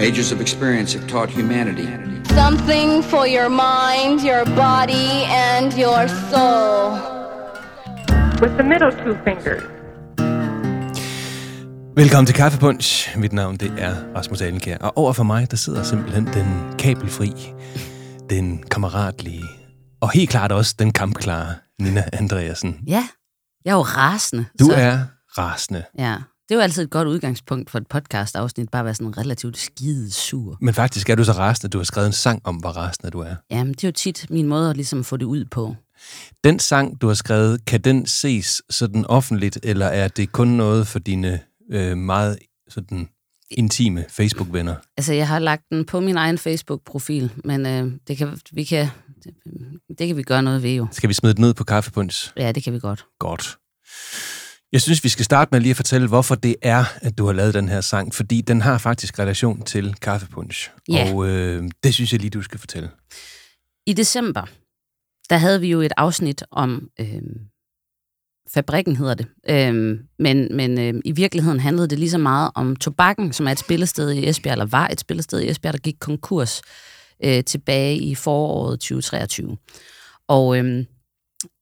Ages of experience have taught humanity Something for your mind, your body, and your soul. with the middle two fingers. Velkommen til Kaffepunch. Mit navn det er Rasmus Alenkær, og over for mig der sidder simpelthen den kabelfri, den kammeratlige, og helt klart også den kampklare Nina Andreasen. Ja, jeg er jo rasende. Du så, er rasende, Ja, det er jo altid et godt udgangspunkt for et podcast-afsnit, bare at være sådan relativt skide sur. men faktisk er du så rasende, at du har skrevet en sang om, hvor rasende du er. Jamen, det er jo tit min måde at ligesom få det ud på. Den sang, du har skrevet, kan den ses sådan offentligt, eller er det kun noget for dine øh, meget sådan intime Facebook-venner? Altså, jeg har lagt den på min egen Facebook-profil, men øh, det, kan, vi kan, det, det kan vi gøre noget ved jo. Skal vi smide den ud på Kaffepunch? Ja, det kan vi godt. Godt. Jeg synes, vi skal starte med lige at fortælle, hvorfor det er, at du har lavet den her sang, fordi den har faktisk relation til Kaffepunch. Ja. Og øh, det synes jeg lige, du skal fortælle. I december, der havde vi jo et afsnit om øh, fabrikken, hedder det. Øh, men men øh, i virkeligheden handlede det lige så meget om tobakken, som er et spillested i Esbjerg, eller var et spillested i Esbjerg, der gik konkurs øh, tilbage i foråret 2023. Og øh,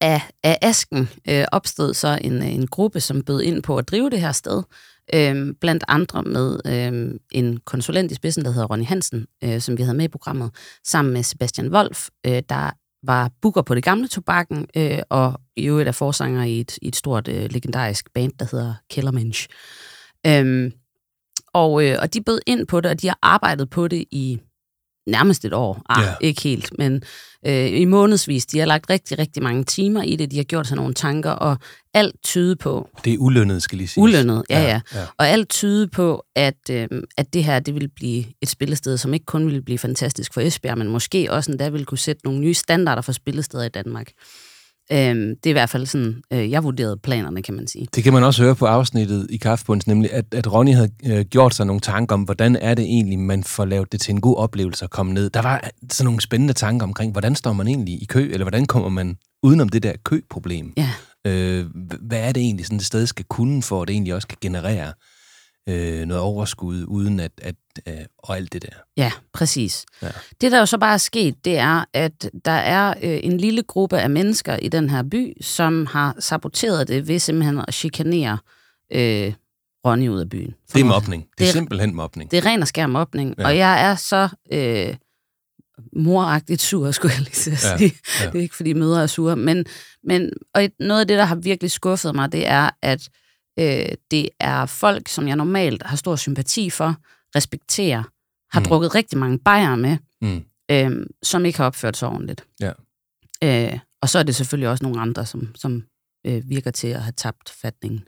af, af asken øh, opstod så en, en gruppe, som bød ind på at drive det her sted, øh, blandt andre med øh, en konsulent i spidsen, der hedder Ronny Hansen, øh, som vi havde med i programmet, sammen med Sebastian Wolf, øh, der var booker på det gamle tobakken, øh, og i øvrigt er forsanger i et, i et stort øh, legendarisk band, der hedder Kellermensch. Øh, og, øh, og de bød ind på det, og de har arbejdet på det i nærmest et år. Ah, yeah. ikke helt, men øh, i månedsvis. De har lagt rigtig, rigtig mange timer i det. De har gjort sig nogle tanker, og alt tyder på, Det er ulønnet, skal lige sige. ulønnet, ja, ja. ja. Og alt tyder på, at, øh, at det her det vil blive et spillested, som ikke kun vil blive fantastisk for Esbjerg, men måske også endda vil kunne sætte nogle nye standarder for spillesteder i Danmark. Øh, det er i hvert fald sådan, øh, jeg vurderede planerne, kan man sige. Det kan man også høre på afsnittet i Kaffepunch, nemlig at, at Ronny havde øh, gjort sig nogle tanker om, hvordan er det egentlig, man får lavet det til en god oplevelse at komme ned. Der var sådan nogle spændende tanker omkring, hvordan står man egentlig i kø, eller hvordan kommer man udenom det der køproblem. Ja, Øh, hvad er det egentlig, sådan et sted skal kunne, for at det egentlig også kan generere øh, noget overskud, uden at, at øh, og alt det der. ja præcis. Ja. Det, der jo så bare er sket, det er, at der er øh, en lille gruppe af mennesker i den her by, som har saboteret det ved simpelthen at chikanere øh, Ronny ud af byen. Det er mobning. Det er Det er- simpelthen mobning. Det er ren og skær mobning, Ja. og jeg er så øh, moragtigt sur, skulle jeg lige sige. ja. Ja. Det er ikke, fordi mødre er sure, men, men og et- noget af det, der har virkelig skuffet mig, det er, at øh, det er folk, som jeg normalt har stor sympati for, respekterer, har Mm. drukket rigtig mange bajere med, Mm. øh, som ikke har opført sig ordentligt. Ja. Øh, og så er det selvfølgelig også nogle andre, som, som øh, virker til at have tabt fatningen.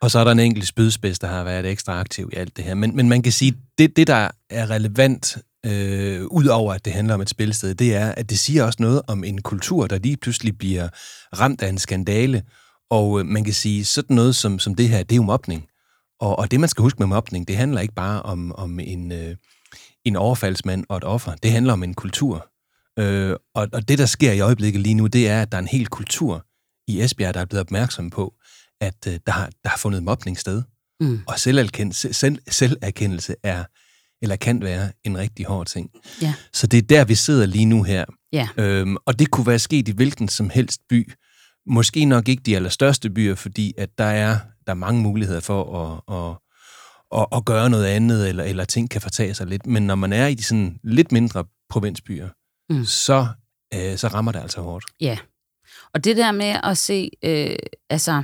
Og så er der en enkelt spydspids, der har været ekstra aktiv i alt det her. Men, men man kan sige, det, det der er relevant, øh, udover at det handler om et spilsted, det er, at det siger også noget om en kultur, der lige pludselig bliver ramt af en skandale. Og øh, man kan sige, sådan noget som, som det her, det er jo mobning. Og, og det, man skal huske med mobning, det handler ikke bare om, om en, øh, en overfaldsmand og et offer. Det handler om en kultur. Øh, og, og det, der sker i øjeblikket lige nu, det er, at der er en hel kultur i Esbjerg, der er blevet opmærksom på, at øh, der, har, der har fundet mobning sted. Mm. Og selverkendelse, selv, selverkendelse er, eller kan være, en rigtig hård ting. Ja. Så det er der, vi sidder lige nu her. Ja. Øhm, og det kunne være sket i hvilken som helst by. Måske nok ikke de allerstørste byer, fordi at der er, der er mange muligheder for at, at, at, at gøre noget andet, eller, eller ting kan fortage sig lidt. Men når man er i de sådan lidt mindre provinsbyer, Mm. så, øh, så rammer det altså hårdt. Ja. Og det der med at se, øh, altså,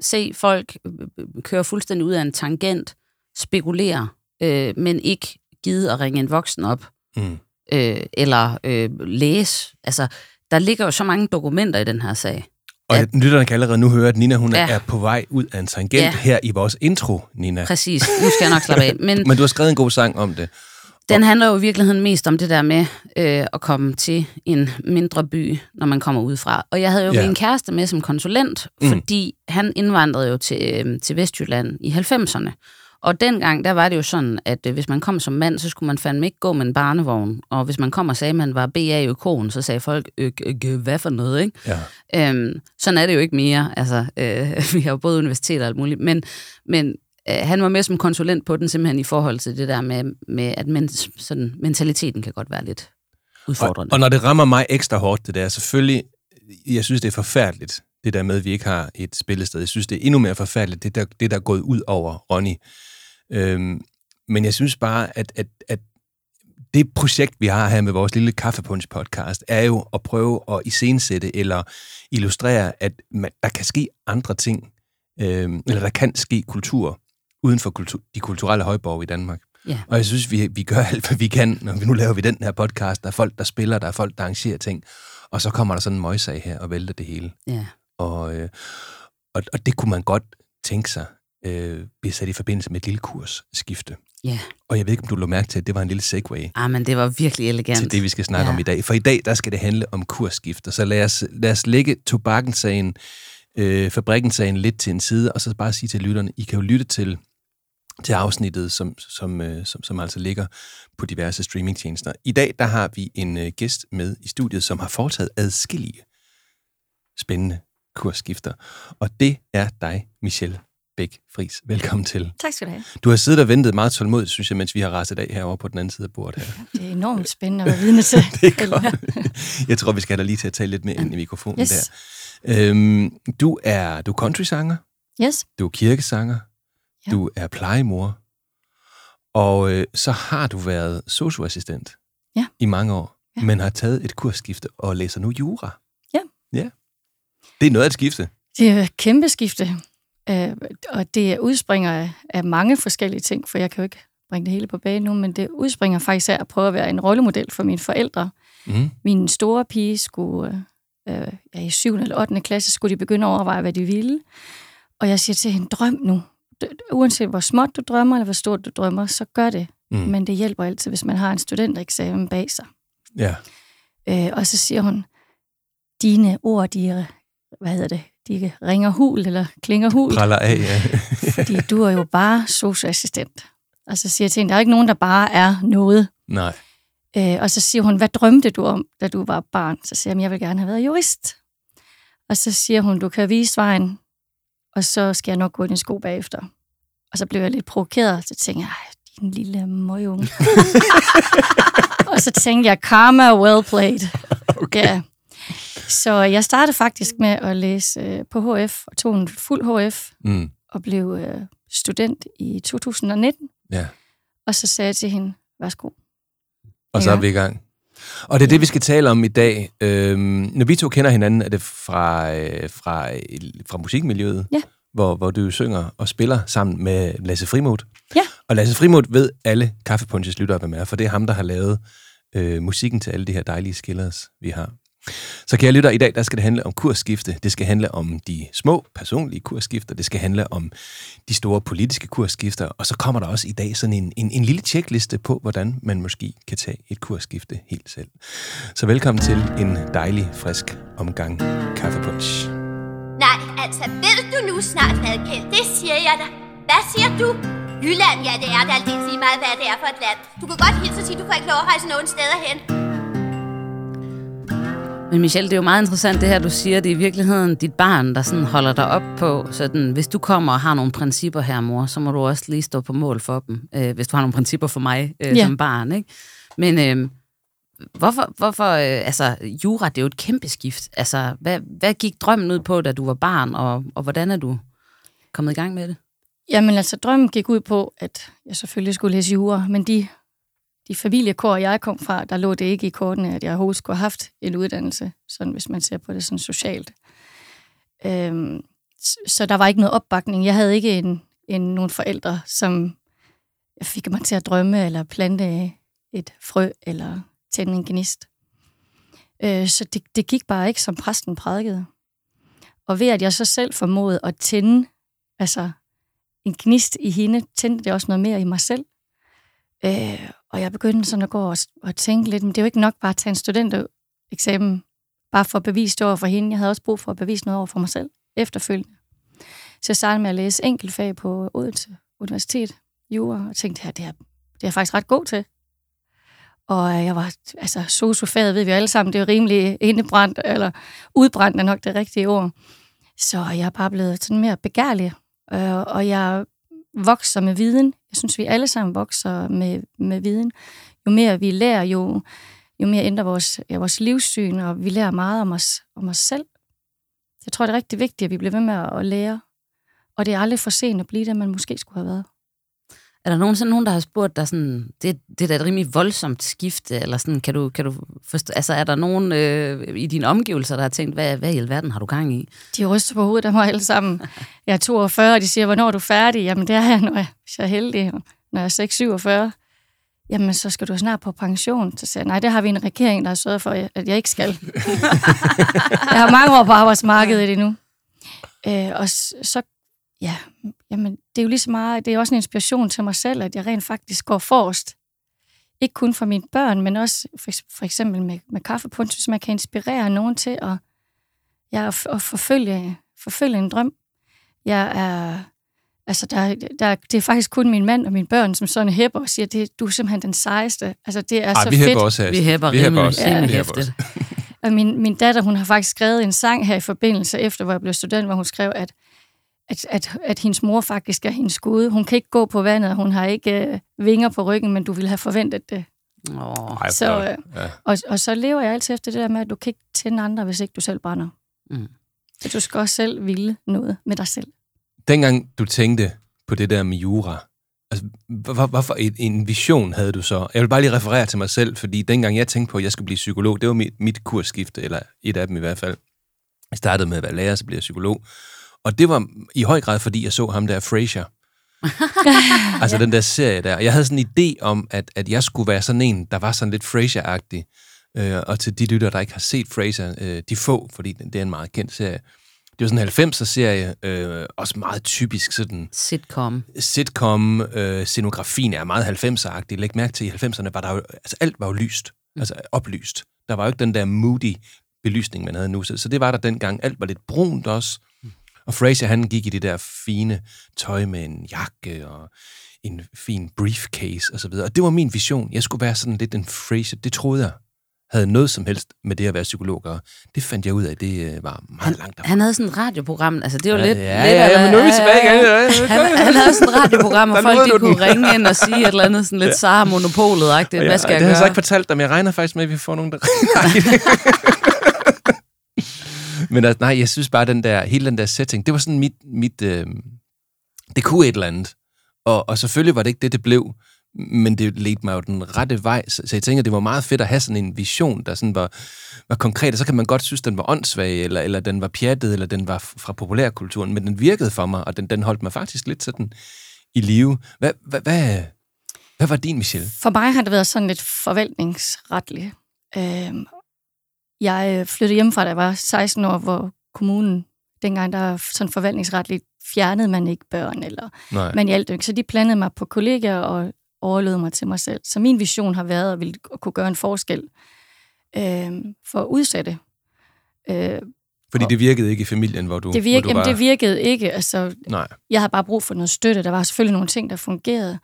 se folk øh, køre fuldstændig ud af en tangent, spekulere, øh, men ikke gide at ringe en voksen op, Mm. øh, eller øh, læse. Altså, der ligger jo så mange dokumenter i den her sag. Og Ja. lytterne kan allerede nu høre, at Nina hun ja. Er på vej ud af en tangent Ja. her i vores intro, Nina. Præcis, nu skal jeg nok slappe af. Men Men du har skrevet en god sang om det. den handler jo i virkeligheden mest om det der med øh, at komme til en mindre by, når man kommer udefra. Og jeg havde jo Ja. min kæreste med som konsulent, Mm. fordi han indvandrede jo til, øh, til Vestjylland i 90'erne. Og dengang, der var det jo sådan, at øh, hvis man kom som mand, så skulle man fandme ikke gå med en barnevogn. Og hvis man kom og sagde, at man var BA-økon, så sagde folk, øh, hvad for noget, ikke? Ja. Øhm, sådan er det jo ikke mere. Altså, øh, vi har jo både universiteter og alt muligt. Men, men øh, han var med som konsulent på den, simpelthen i forhold til det der med, med at men, sådan, mentaliteten kan godt være lidt udfordrende. Og, og når det rammer mig ekstra hårdt, det der, selvfølgelig, jeg synes, det er forfærdeligt, det der med, at vi ikke har et spillested. Jeg synes, det er endnu mere forfærdeligt, det der, det der er gået ud over Ronny. Øhm, men jeg synes bare, at, at, at det projekt, vi har her med vores lille kaffepunch-podcast, er jo at prøve at iscenesætte eller illustrere, at man, der kan ske andre ting, øhm, eller der kan ske kultur uden for kultur, de kulturelle højborg i Danmark. Ja. Og jeg synes, vi, vi gør alt, hvad vi kan, når vi nu laver vi den her podcast. Der er folk, der spiller, der er folk, der arrangerer ting. Og så kommer der sådan en møjsag her og vælter det hele. Ja. Og, øh, og, og det kunne man godt tænke sig øh, blive sat i forbindelse med et lille kursskifte. ja. Og jeg ved ikke, om du lå mærke til, at det var en lille segway Ah, men det var virkelig elegant. til det, vi skal snakke Ja. om i dag. For i dag, der skal det handle om kursskifter. Så lad os, lad os lægge tobakkensagen, øh, fabrikkensagen lidt til en side, og så bare sige til lytterne, I kan jo lytte til, til afsnittet, som, som, øh, som, som altså ligger på diverse streamingtjenester. I dag, der har vi en øh, gæst med i studiet, som har foretaget adskillige spændende kursskifter. Og det er dig, Michelle Bæk Fris. Velkommen til. Tak skal du have. Du har siddet og ventet meget tålmodigt, synes jeg, mens vi har rasset af herovre på den anden side af bordet her. Det er enormt spændende at være vidne til. Det er godt. Jeg tror, vi skal have dig lige til at tale lidt mere ind i mikrofonen Yes. der. Øhm, du er, du er countrysanger, Yes. du er kirkesanger, Ja. du er plejemor, og øh, så har du været socioassistent Ja. i mange år, Ja. men har taget et kursskifte og læser nu jura. Ja. Ja. Det er noget af et skifte. Det er et kæmpe skifte, øh, og det udspringer af, af mange forskellige ting, for jeg kan jo ikke bringe det hele på banen nu, men det udspringer faktisk af at prøve at være en rollemodel for mine forældre. Mm. Min store pige skulle, øh, ja, i 7. eller 8. klasse, skulle de begynde at overveje, hvad de ville. Og jeg siger til hende, drøm nu. Uanset hvor småt du drømmer, eller hvor stort du drømmer, så gør det. Mm. Men det hjælper altid, hvis man har en studentereksamen bag sig. Ja. Øh, og så siger hun, dine ord, de, er- hvad hedder det, de ringer hul, eller klinger hul, Praller af, ja. fordi du er jo bare socioassistent. Og så siger jeg til hende, der er ikke nogen, der bare er noget. Nej. Øh, og så siger hun, hvad drømte du om, da du var barn? Så siger jeg, jeg vil gerne have været jurist. Og så siger hun, du kan vise vejen, og så skal jeg nok gå i din sko bagefter. Og så blev jeg lidt provokeret, så tænkte jeg, "Ej, din lille møgunge. og så tænkte jeg, karma well played. Okay. Ja. Så jeg startede faktisk med at læse øh, på HF, og tog en fuld HF, Mm. og blev øh, student i 2019. Ja. Og så sagde jeg til hende, værsgo. Og så Ja. er vi i gang. Og det er det, vi skal tale om i dag. Øhm, når vi to kender hinanden, er det fra, øh, fra, øh, fra musikmiljøet, Ja. hvor, hvor du synger og spiller sammen med Lasse Frimod. Ja. Og Lasse Frimod ved alle Kaffepunches lyttere, hvem er, for det er ham, der har lavet øh, musikken til alle de her dejlige skillers, vi har. Så kære lytter, i dag der skal det handle om kursskifte. Det skal handle om de små personlige kursskifter. Det skal handle om de store politiske kursskifter. Og så kommer der også i dag sådan en, en, en lille tjekliste på, hvordan man måske kan tage et kursskifte helt selv. Så velkommen til en dejlig, frisk omgang kaffepunch. Nej, altså, ved du nu snart hvad, Kjeld? Det siger jeg dig. Hvad siger du? Jylland, ja, det er da lidt lige meget, hvad det er for et land. Du kan godt hilse og sige, du får ikke lov at rejse nogen steder hen. Men Michelle, det er jo meget interessant det her, du siger. Det er i virkeligheden dit barn, der sådan holder dig op på. Sådan, hvis du kommer og har nogle principper her, mor, så må du også lige stå på mål for dem. Øh, hvis du har nogle principper for mig øh, Ja. som barn. Ikke? Men øh, hvorfor, hvorfor øh, altså, jura, det er jo et kæmpe skift. Altså, hvad, hvad gik drømmen ud på, da du var barn, og, og hvordan er du kommet i gang med det? Jamen altså, drømmen gik ud på, at jeg selvfølgelig skulle læse jura, men de, de familiekår, jeg kom fra, der lå det ikke i kortene, at jeg overhovedet skulle have haft en uddannelse, sådan hvis man ser på det sådan socialt. Øhm, så der var ikke noget opbakning. Jeg havde ikke en, en, nogle forældre, som fik mig til at drømme, eller plante et frø, eller tænde en gnist. Øh, så det, det gik bare ikke, som præsten prædikede. Og ved at jeg så selv formåede at tænde, altså en gnist i hende, tændte det også noget mere i mig selv. Øh, og jeg begyndte sådan at gå og, og tænke lidt, men det er jo ikke nok bare at tage en studentereksamen, bare for at bevise det over for hende. Jeg havde også brug for at bevise noget over for mig selv efterfølgende. Så jeg startede med at læse enkeltfag på Odense Universitet, jura, og tænkte, her, det er, det er jeg faktisk ret god til. Og jeg var, altså sosufaget ved vi jo alle sammen, det er jo rimelig indebrændt, eller udbrændt er nok det rigtige ord. Så jeg er bare blevet sådan mere begærlig, øh, og jeg vokser med viden, jeg synes, vi alle sammen vokser med, med viden, jo mere vi lærer, jo, jo mere ændrer vores, ja, vores livssyn, og vi lærer meget om os, om os selv. Jeg tror, det er rigtig vigtigt, at vi bliver ved med at, at lære, og det er aldrig for sent at blive det, man måske skulle have været. Er der nogensinde nogen, der har spurgt dig sådan, det, det er da et rimelig voldsomt skifte, eller sådan, kan du, kan du forstå, altså er der nogen øh, i dine omgivelser, der har tænkt, hvad, hvad i alverden har du gang i? De ryster på hovedet af mig alle sammen. Jeg er 42, og de siger, hvornår er du færdig? Jamen, det er jeg, når jeg, hvis jeg er heldig. Når jeg er 6, 47, jamen, så skal du snart på pension. Så siger jeg, nej, det har vi en regering, der har sørget for, at jeg ikke skal. jeg har mange år på arbejdsmarkedet endnu. Øh, og så, ja, jamen, det er jo lige så meget, det er også en inspiration til mig selv, at jeg rent faktisk går forrest. Ikke kun for mine børn, men også for, for eksempel med, med kaffepunch, så man kan inspirere nogen til at, ja, at, at forfølge, forfølge en drøm. Jeg er, altså der, der, det er faktisk kun min mand og mine børn, som sådan hæpper og siger, det, du er simpelthen den sejeste. Altså det er Ej, så vi fedt. også her. Vi hæpper vi hæpper rimelig, også. rimelig Vi hæftigt. Og min, min datter, hun har faktisk skrevet en sang her i forbindelse efter, hvor jeg blev student, hvor hun skrev, at, at, at, at hendes mor faktisk er hendes gud. Hun kan ikke gå på vandet, hun har ikke øh, vinger på ryggen, men du ville have forventet det. Åh, Ej, Så, øh, ja. Og, og så lever jeg altid efter det der med, at du kan ikke tænde andre, hvis ikke du selv brænder. Mm. Så du skal også selv ville noget med dig selv. Dengang du tænkte på det der med jura, altså, hvor- hvorfor en, en vision havde du så? Jeg vil bare lige referere til mig selv, fordi dengang jeg tænkte på, at jeg skulle blive psykolog, det var mit, mit kursskifte, eller et af dem i hvert fald. Jeg startede med at være lærer, så blev jeg psykolog. Og det var i høj grad, fordi jeg så ham der Frasier. altså den der serie der. Jeg havde sådan en idé om, at, at jeg skulle være sådan en, der var sådan lidt Frasier-agtig. Øh, og til de lyttere, der ikke har set Frasier, øh, de få, fordi det er en meget kendt serie. Det var sådan en 90'er-serie, øh, også meget typisk sådan Sitcom. sitcom, øh, scenografien er meget 90'er-agtig. Læg mærke til, i 90'erne var der jo, altså alt var jo lyst, altså oplyst. Der var jo ikke den der moody belysning, man havde nu. Så, så det var der dengang. Alt var lidt brunt også. Og Fraser, han gik i det der fine tøj med en jakke og en fin briefcase og så videre. Og det var min vision. Jeg skulle være sådan lidt en Fraser. Det troede jeg havde noget som helst med det at være psykolog gøre. Det fandt jeg ud af, det øh, var meget langt derfra. Han havde sådan et radioprogram, altså det var Ja, lidt... ja, lidt ja, ja, men nu er vi tilbage igen. Ja, ja. Han, han havde sådan et radioprogram, hvor folk de kunne ringe ind og sige et eller andet sådan lidt ja. Sara Monopolet-agtigt. Hvad skal det jeg har jeg så gøre? ikke fortalt dig, men jeg regner faktisk med, at vi får nogen, der ringer. men altså, nej, jeg synes bare, den der, hele den der setting, det var sådan mit, mit øh, det kunne et eller andet. Og, og selvfølgelig var det ikke det, det blev, men det ledte mig jo den rette vej. Så, så jeg tænker, det var meget fedt at have sådan en vision, der sådan var, var konkret, og så kan man godt synes, den var åndssvag, eller, eller den var pjattet, eller den var fra populærkulturen, men den virkede for mig, og den, den holdt mig faktisk lidt sådan i live. Hvad, hvad, hvad, hvad var din, Michelle? For mig har det været sådan lidt forvaltningsretligt. Øhm, jeg øh, flyttede hjemmefra, da jeg var 16 år, hvor kommunen, dengang der sådan forvaltningsretligt, fjernede man ikke børn, eller Nej. man hjalp ikke. Så de plantede mig på kollegaer og overlod mig til mig selv. Så min vision har været at, ville, at kunne gøre en forskel øhm, for udsatte. Øh, Fordi det virkede ikke i familien, hvor du, det, hvor virke, du jamen, var... det virkede ikke. Altså, Nej. jeg havde bare brug for noget støtte. Der var selvfølgelig nogle ting, der fungerede.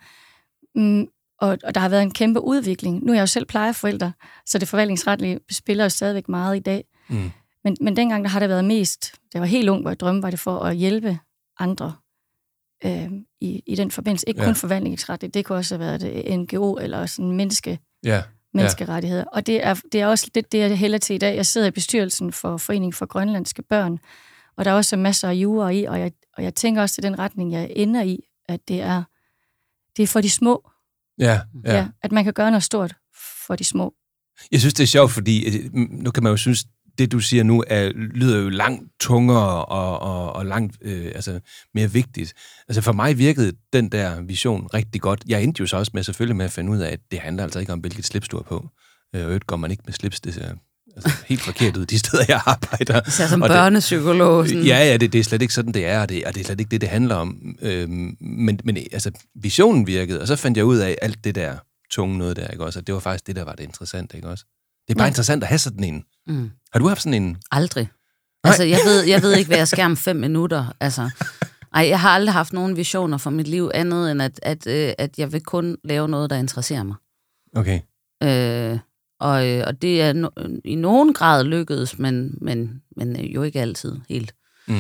Og, og der har været en kæmpe udvikling. Nu er jeg jo selv plejeforælder, så det forvaltningsretlige spiller jo stadigvæk meget i dag. Mm. Men, men dengang der har det været mest, det var helt ung, hvor jeg drømte, var det for at hjælpe andre øh, i, i den forbindelse. Ikke Ja. kun forvaltningsretligt, det kunne også have været det NGO eller sådan menneske, Ja. menneskerettigheder. Og det er, det er også det, det jeg hælder til i dag. Jeg sidder i bestyrelsen for Foreningen for Grønlandske Børn, og der er også masser af jura i, og jeg, og jeg tænker også til den retning, jeg ender i, at det er, det er for de små. Ja, ja. Ja. At man kan gøre noget stort for de små. Jeg synes, det er sjovt, fordi øh, nu kan man jo synes, det du siger nu er, lyder jo langt tungere og, og, og langt øh, altså, mere vigtigt. Altså for mig virkede den der vision rigtig godt. Jeg endte jo så også med selvfølgelig med at finde ud af, at det handler altså ikke om, hvilket slips du har på. Øh, Og øvrigt går man ikke med slips, det altså, helt forkert ud de steder, jeg arbejder. Så som Og børnepsykolog. Sådan. Ja, ja, det, det er slet ikke sådan, det er, og det, og det er slet ikke det, det handler om. Øhm, men, men altså, visionen virkede, og så fandt jeg ud af alt det der tunge noget der, ikke også? Og det var faktisk det, der var det interessante, ikke også? Det er bare Ja. interessant at have sådan en. Mm. Har du haft sådan en? Aldrig. Altså, jeg ved, jeg ved ikke, hvad jeg skal om fem minutter. Altså, ej, jeg har aldrig haft nogen visioner for mit liv andet, end at, at, øh, at jeg vil kun lave noget, der interesserer mig. Okay. Øh, og, øh, og det er no, i nogen grad lykkedes, men, men, men jo ikke altid helt. Mm.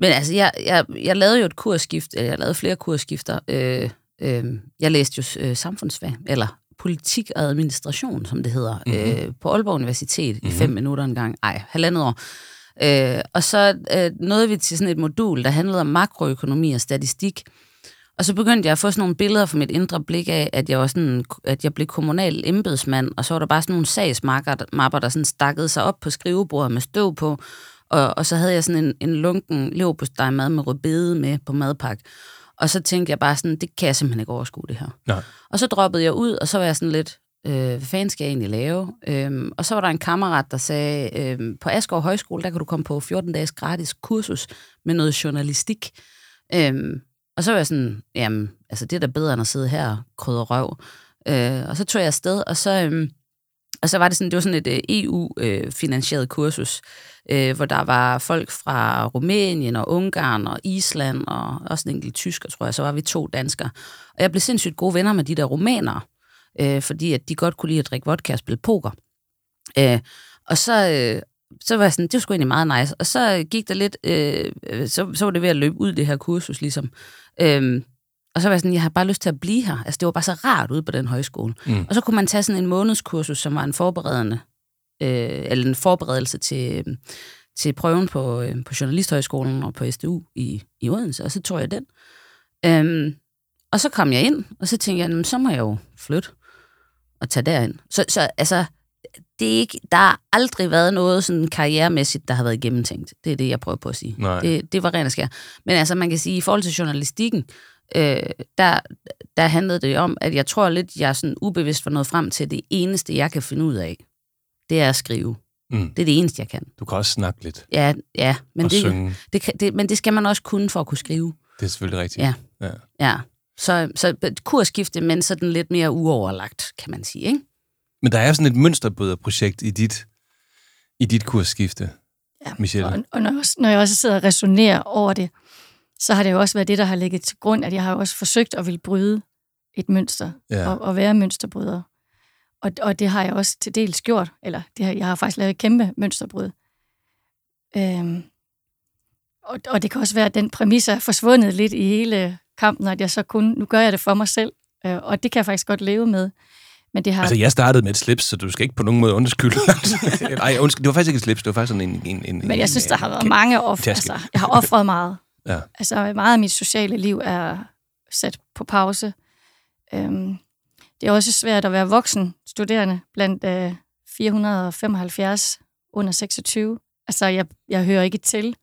Men altså, jeg, jeg, jeg lavede jo et kursskift, eller jeg lavede flere kursskifter. Øh, øh, jeg læste jo øh, samfundsfag, eller politik og administration, som det hedder, Mhm. mm-hmm. øh, på Aalborg Universitet i fem minutter en gang. Ej, halvandet år. Øh, og så øh, nåede vi til sådan et modul, der handlede om makroøkonomi og statistik. Og så begyndte jeg at få sådan nogle billeder fra mit indre blik af, at jeg, var sådan, at jeg blev kommunal embedsmand, og så var der bare sådan nogle sagsmapper, der sådan stakkede sig op på skrivebordet med støv på, og, og så havde jeg sådan en, en lunken leverpostej mad med rødbede med på madpakke. Og så tænkte jeg bare sådan, det kan jeg simpelthen ikke overskue det her. Nej. Og så droppede jeg ud, og så var jeg sådan lidt, øh, hvad fanden skal jeg egentlig lave? Øhm, og så var der en kammerat, der sagde, øhm, på Asgaard Højskole, der kan du komme på 14 dages gratis kursus med noget journalistik. Øhm, og så var jeg sådan, jamen, altså det er da bedre end at sidde her og krydre røv. Øh, og så tog jeg afsted, og så, øhm, og så var det sådan, det var sådan et øh, EU-finansieret kursus, øh, hvor der var folk fra Rumænien og Ungarn og Island og også en enkelt tysker, tror jeg. Så var vi to danskere. Og jeg blev sindssygt gode venner med de der rumænere, øh, fordi at de godt kunne lide at drikke vodka og spille poker. Øh, og så, øh, så var jeg sådan, det var sgu egentlig meget nice. Og så gik der lidt, øh, øh så, så var det ved at løbe ud, det her kursus, ligesom. Øh, og så var jeg sådan, jeg har bare lyst til at blive her. Altså, det var bare så rart ude på den højskole. Mm. Og så kunne man tage sådan en månedskursus, som var en forberedende, øh, eller en forberedelse til, til prøven på, øh, på Journalisthøjskolen og på SDU i, i Odense, og så tog jeg den. Øhm, og så kom jeg ind, og så tænkte jeg, "Jamen, så må jeg jo flytte og tage derind. Så, så altså, det er ikke, der har aldrig været noget sådan karrieremæssigt, der har været gennemtænkt. Det er det, jeg prøver på at sige. Nej. Det, det var rent og skær. Men altså, man kan sige, i forhold til journalistikken, øh, der, der handlede det om, at jeg tror lidt, jeg sådan ubevidst var nået frem til, det eneste, jeg kan finde ud af, det er at skrive. Mm. Det er det eneste, jeg kan. Du kan også snakke lidt Ja, ja men, det, synge. det, kan- det, men det skal man også kunne for at kunne skrive. Det er selvfølgelig rigtigt. Ja. ja. Ja. Så, så kursskifte, men sådan lidt mere uoverlagt, kan man sige. Ikke? Men der er sådan et mønsterbryderprojekt i dit, i dit kursskifte, Ja. Michelle. Og, og når, jeg også, når jeg også sidder og resonerer over det, så har det jo også været det, der har ligget til grund, at jeg har også forsøgt at vil bryde et mønster, Ja. og, og være mønsterbryder. Og, og det har jeg også til dels gjort, eller det har, jeg har faktisk lavet et kæmpe mønsterbryd. Øhm, og, og det kan også være, at den præmis er forsvundet lidt i hele kampen, at jeg så kun, nu gør jeg det for mig selv, øh, og det kan jeg faktisk godt leve med. Men det har, Altså, jeg startede med et slips, så du skal ikke på nogen måde undskylde. Nej, undskyld, det var faktisk ikke et slips, det var faktisk sådan en... en, en Men jeg synes, en, der har været mange ofre. taske. Altså, jeg har offret meget. Ja. Altså, meget af mit sociale liv er sat på pause. Øhm, det er også svært at være voksen studerende blandt øh, 475 under 26. Altså, jeg, jeg hører ikke til.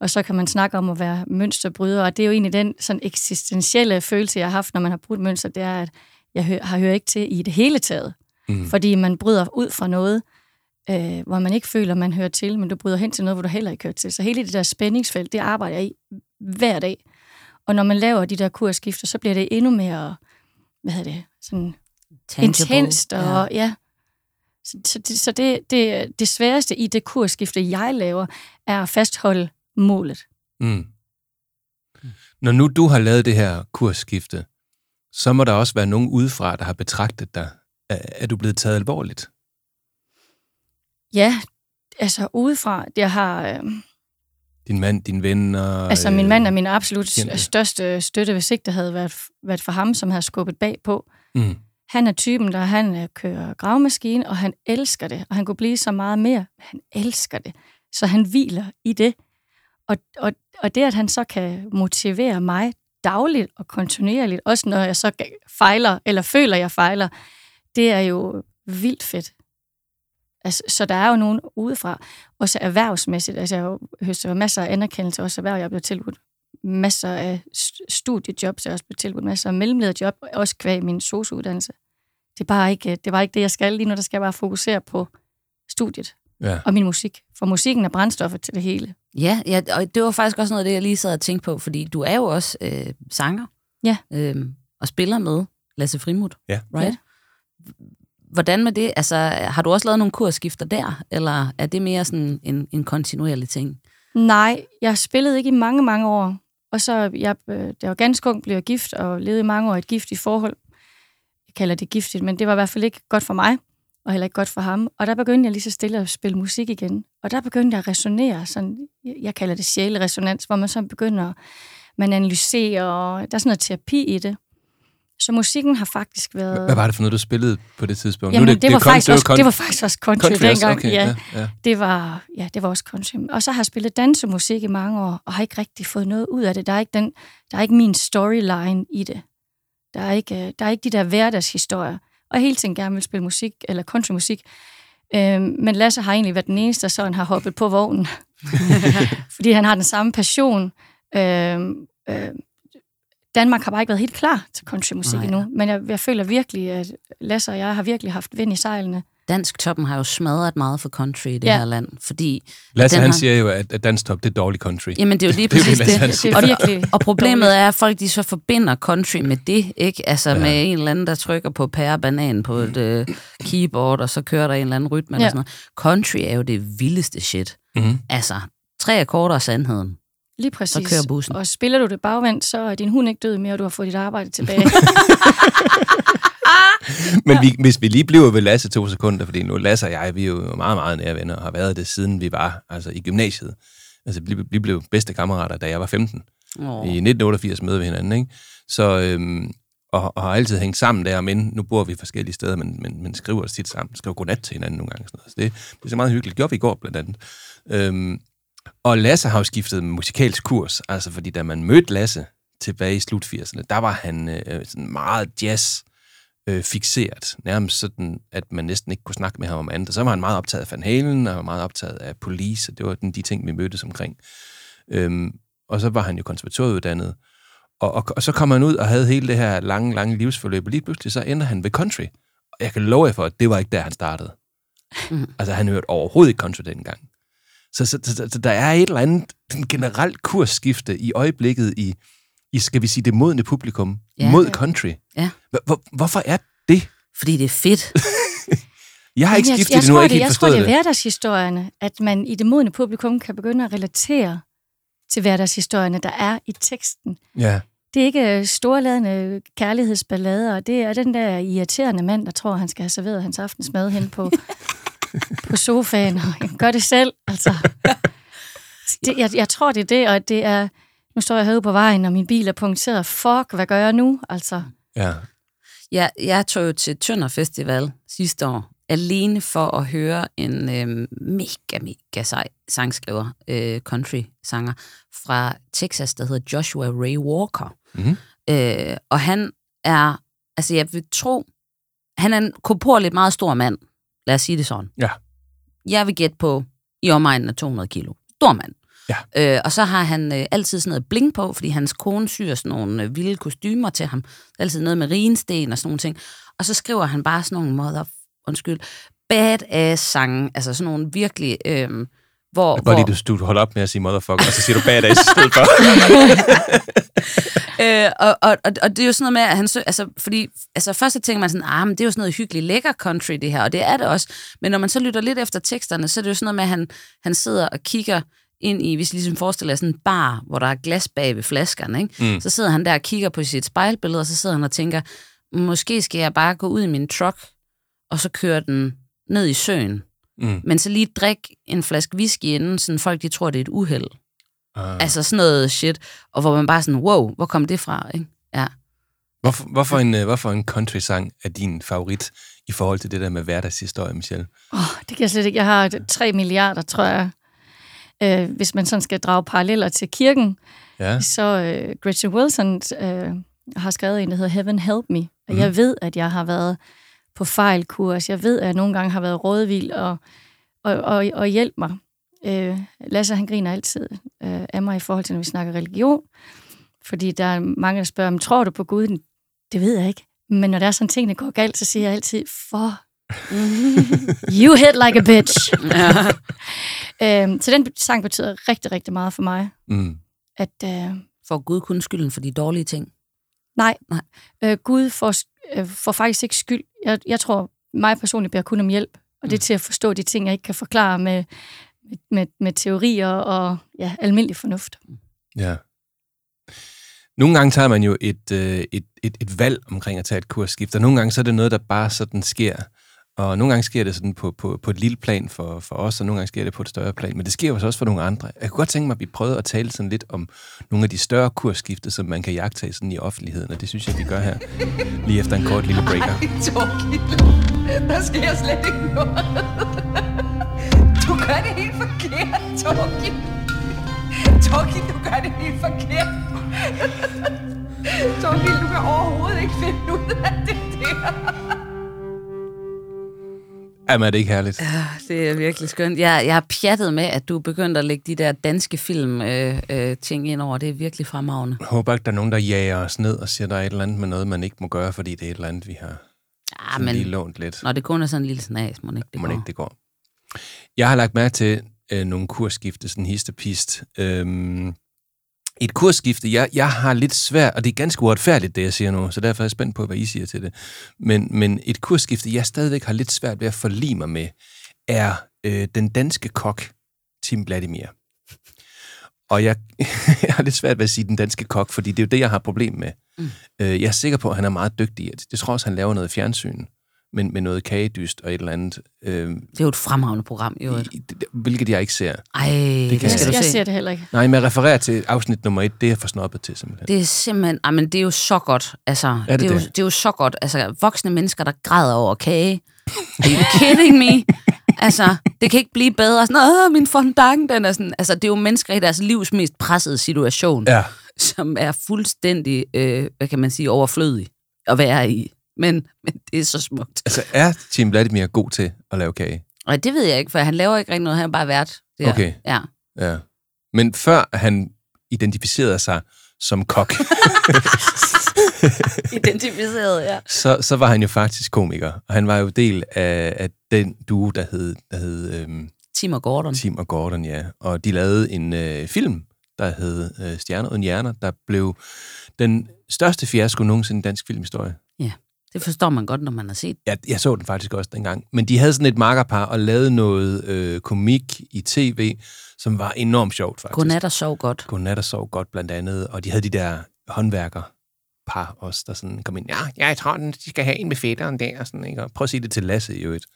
Og så kan man snakke om at være mønsterbryder, og det er jo egentlig den sådan eksistentielle følelse, jeg har haft, når man har brudt mønster, det er, at jeg hører, har hører ikke til i det hele taget. Mm. Fordi man bryder ud fra noget, øh, hvor man ikke føler, man hører til, men du bryder hen til noget, hvor du heller ikke hører til. Så hele det der spændingsfelt, det arbejder jeg i hver dag. Og når man laver de der kursskifter, så bliver det endnu mere, hvad hedder det, sådan Tangible. intenst. Og, ja. ja. Så, så, det, så det, det, det sværeste i det kursskifte, jeg laver, er at fastholde målet. Mm. Når nu du har lavet det her kursskifte, så må der også være nogen udefra, der har betragtet dig. Er, er du blevet taget alvorligt? Ja, altså udefra, jeg har... Øh, Din mand, din ven og... Altså, min mand er min absolut kendte. største støtte, hvis ikke det havde været, været for ham, som havde skubbet bag på. Mm. Han er typen, der han øh, kører gravmaskine, og han elsker det, og han kunne blive så meget mere, han elsker det. Så han hviler i det. Og, og, og det, at han så kan motivere mig dagligt og kontinuerligt, også når jeg så fejler, eller føler, jeg fejler, det er jo vildt fedt. Altså, så der er jo nogen udefra, også erhvervsmæssigt. Altså, jeg høster jo masser af anerkendelse, også erhverv. Jeg er tilbudt masser af studiejobs, jeg også blevet tilbudt masser af mellemlederjob, også kvæg min sosuddannelse. Det er bare ikke det, var ikke det, jeg skal lige nu. Der skal jeg bare fokusere på studiet Ja. og min musik. For musikken er brændstoffet til det hele. Ja, ja, og det var faktisk også noget af det, jeg lige sad og tænkte på, fordi du er jo også øh, sanger. Ja. Øh, og spiller med Lasse Frimut. Ja. Right? Hvordan med det? Altså, har du også lavet nogle kursskifter der, eller er det mere sådan en, en kontinuerlig ting? Nej, jeg spillede ikke i mange, mange år. Og så, jeg, øh, det var ganske ung, blev jeg gift, og levede i mange år i et giftigt forhold. Jeg kalder det giftigt, men det var i hvert fald ikke godt for mig. Og heller ikke godt for ham. Og der begyndte jeg lige så stille at spille musik igen. Og der begyndte jeg at resonere, sådan, jeg kalder det sjæleresonans, hvor man så begynder, man analyserer, og der er sådan noget terapi i det. Så musikken har faktisk været... Hvad var det for noget, du spillede på det tidspunkt? Jamen, Nu det, det, var kon- faktisk er også, kon- det var faktisk også country, country dengang. Okay, ja. ja, ja. Det var, ja, det var også country. Og så har jeg spillet dansemusik i mange år, og har ikke rigtig fået noget ud af det. Der er ikke, den, der er ikke min storyline i det. Der er ikke, øh, der er ikke de der hverdagshistorier. Og hele tiden gerne vil spille musik, eller countrymusik. Øhm, men Lasse har egentlig været den eneste, der sådan har hoppet på vognen. Fordi han har den samme passion. Øhm, øh, Danmark har bare ikke været helt klar til countrymusik Nej. endnu. Men jeg, jeg føler virkelig, at Lasse og jeg har virkelig haft vind i sejlene. Dansk toppen har jo smadret meget for country i det Ja. her land, fordi... Lasse, den han har- siger jo, at, at Dansk Top, det er dårlig country. Jamen, det er jo lige præcis det, Og, og problemet er, at folk de så forbinder country med det, ikke? Altså ja. med en eller anden, der trykker på pære banan på et uh, keyboard, og så kører der en eller anden rytme ja. eller sådan noget. Country er jo det vildeste shit. Mhm. Altså, tre akkorder af sandheden. Lige præcis. kører bussen. Og spiller du det bagvendt, så er din hund ikke død mere, og du har fået dit arbejde tilbage. Men vi, hvis vi lige bliver ved Lasse to sekunder, fordi nu Lasse og jeg, vi er jo meget, meget nære venner, og har været det siden vi var altså i gymnasiet. Altså, vi, vi blev bedste kammerater, da jeg var 15. Oh. I 1988 mødte vi hinanden, ikke? Så, øhm, og, og har altid hængt sammen der, men nu bor vi forskellige steder, men, men, men skriver os tit sammen. Skriver godnat til hinanden nogle gange. Sådan noget. Så det, det er så meget hyggeligt. Gjorde vi i går, blandt andet. Øhm, og Lasse har jo skiftet musikalsk kurs, altså fordi da man mødte Lasse tilbage i slut 80'erne, der var han øh, sådan meget jazz øh, fixeret. Nærmest sådan, at man næsten ikke kunne snakke med ham om andet. Og så var han meget optaget af Van Halen, og var meget optaget af Police, og det var den, de ting, vi mødtes omkring. Øhm, og så var han jo konservatorieuddannet. Og, og, og så kom han ud og havde hele det her lange, lange livsforløb, og lige pludselig så ender han ved country. Og jeg kan love jer for, at det var ikke der, han startede. Mhm. Altså, han hørte overhovedet ikke country dengang. Så, så, så, så der er et eller andet en generelt kursskifte i øjeblikket i, i, skal vi sige, det modne publikum Ja. mod country. Ja. Hvor, hvor, hvorfor er det? Fordi det er fedt. Jeg har ikke jeg, skiftet jeg, det nu, tror, og ikke det, helt jeg tror, det er hverdagshistorierne, at man i det modne publikum kan begynde at relatere til hverdagshistorierne, der er i teksten. Ja. Det er ikke øh, storladende kærlighedsballader, det er den der irriterende mand, der tror, han skal have serveret hans aftensmad hen på, på sofaen, og gør det selv. Altså. Det, jeg, jeg tror, det er det, og det er... Nu står jeg herude på vejen, og min bil er punkteret. Fuck, hvad gør jeg nu? Altså, ja. Jeg, jeg tog jo til Tønder Festival sidste år, alene for at høre en øh, mega, mega sej sangskriver, øh, country-sanger fra Texas, der hedder Joshua Ray Walker. Mhm. Øh, og han er, altså jeg vil tro, han er en korporligt meget stor mand. Lad os sige det sådan. Ja. Jeg vil gætte på i omegnen af 200 kilo. Stor mand. Ja. Øh, og så har han øh, altid sådan noget bling på, fordi hans kone syr sådan nogle øh, vilde kostymer til ham. Altid noget med rinsten og sådan nogle ting. Og så skriver han bare sådan nogle mother, undskyld, badass sange, altså sådan nogle virkelig, øh, hvor... Jeg kan godt hvor lide, du, du holder op med at sige motherfucker, og så siger du badass i stedet for. øh, og, og, og, og det er jo sådan noget med, at han altså, fordi, altså først så tænker man sådan, ah, men det er jo sådan noget hyggeligt lækker country, det her, og det er det også. Men når man så lytter lidt efter teksterne, så er det jo sådan noget med, at han, han sidder og kigger ind i, hvis I ligesom forestiller jer sådan en bar, hvor der er glas bag ved flaskerne, ikke? Mm. så sidder han der og kigger på sit spejlbillede, og så sidder han og tænker, måske skal jeg bare gå ud i min truck, og så køre den ned i søen. Mm. Men så lige drikke en flaske whisky inden, sådan folk de tror, det er et uheld. Ah. Altså sådan noget shit, og hvor man bare sådan, wow, hvor kom det fra, ikke? Ja. Hvorfor, hvorfor, en, øh, hvorfor en country-sang er din favorit i forhold til det der med hverdagshistorie, Michelle? Åh, det kan jeg slet ikke. Jeg har 3 milliarder, tror jeg. Øh, hvis man sådan skal drage paralleller til kirken, Ja. så øh, Gretchen Wilson øh, har skrevet en, der hedder Heaven Help Me. Og mm. jeg ved, at jeg har været på fejlkurs. Jeg ved, at jeg nogle gange har været rådvild og, og, og, og hjælp mig. Øh, Lasse, han griner altid øh, af mig i forhold til, når vi snakker religion. Fordi der er mange, der spørger, "Men tror du på Gud? Det ved jeg ikke. Men når der er sådan ting, der går galt, så siger jeg altid, for you hit like a bitch. ja. øhm, så den sang betyder rigtig, rigtig meget for mig. Mm. At, øh, Får Gud kun skylden for de dårlige ting? nej, Nej. Øh, Gud får, øh, får faktisk ikke skyld. Jeg, jeg tror, mig personligt beder kun om hjælp. Og det er til at forstå de ting, jeg ikke kan forklare med, med, med teorier og ja, almindelig fornuft. Ja. Nogle gange tager man jo et, øh, et, et, et valg omkring at tage et kursskift, og nogle gange så er det noget, der bare sådan sker. Og nogle gange sker det sådan på, på, på et lille plan for, for os, og nogle gange sker det på et større plan. Men det sker jo også for nogle andre. Jeg kunne godt tænke mig, at vi prøvede at tale sådan lidt om nogle af de større kursskifte, som man kan jagtage sådan i offentligheden, og det synes jeg, vi gør her, lige efter en kort lille breaker. Torgild, der sker slet ikke noget. Du gør det helt forkert, Torgild. Torgild, du gør det helt forkert. Torgild, du kan overhovedet ikke finde ud af det der. Jamen, er det ikke herligt? Ja, det er virkelig skønt. Jeg, jeg har pjattet med, at du er begyndt at lægge de der danske film øh, øh, ting ind over. Det er virkelig fremragende. Jeg håber ikke, der er nogen, der jager os ned og siger, der er et eller andet med noget, man ikke må gøre, fordi det er et eller andet, vi har Ja, sådan men lige lånt lidt. når det kun er sådan en lille snas, må ikke det må går. ikke det går. Jeg har lagt mærke til øh, nogle kursskifte, sådan histepist. Øhm, et kursskifte, jeg, jeg har lidt svært, og det er ganske uretfærdigt, det jeg siger nu, så derfor er jeg spændt på, hvad I siger til det. Men, men et kursskifte, jeg stadigvæk har lidt svært ved at forlige mig med, er øh, den danske kok, Tim Vladimir. Og jeg, jeg har lidt svært ved at sige den danske kok, fordi det er jo det, jeg har problem med. Mm. Øh, jeg er sikker på, at han er meget dygtig. Det tror jeg også, han laver noget fjernsyn, men med noget kagedyst og et eller andet. Øh, Det er jo et fremragende program, jo. i- hvilket jeg ikke ser. Ej, kan det, jeg skal du jeg se. ser det heller ikke. Nej, men jeg refererer til afsnit nummer et, det er jeg for snobbet til simpelthen. Det er simpelthen, ej, men det er jo så godt. Altså, Er det det, er jo, det? det er jo så godt. Altså, voksne mennesker, der græder over kage. Are you kidding me? Altså, det kan ikke blive bedre. Sådan, Åh, min fondant, den er sådan. Altså, det er jo mennesker i deres livs mest pressede situation, Ja, som er fuldstændig, øh, hvad kan man sige, overflødig at være i. Men, men det er så smukt. altså er Tim Vladimir god til at lave kage? Og det ved jeg ikke, for han laver ikke rigtig noget. Han er bare vært. Der. Okay. Ja. Ja. Men før han identificerede sig som kok, Identificeret, ja. så, så var han jo faktisk komiker. Og han var jo del af, af den duo, der hed, der hed øhm, Tim og Gordon. Tim og Gordon, ja. Og de lavede en øh, film, der hed øh, Stjerner uden hjerner, der blev den største fiasko nogensinde i dansk filmhistorie. Det forstår man godt, når man har set. Jeg, jeg så den faktisk også dengang. Men de havde sådan et makkerpar og lavede noget øh, komik i tv, som var enormt sjovt faktisk. Godnat og sov godt. Godnat og sov godt blandt andet. Og de havde de der håndværker par også, der sådan kom ind. Ja, jeg tror, de skal have en med fætteren der. Og sådan, ikke? Og prøv at sige det til Lasse i øvrigt.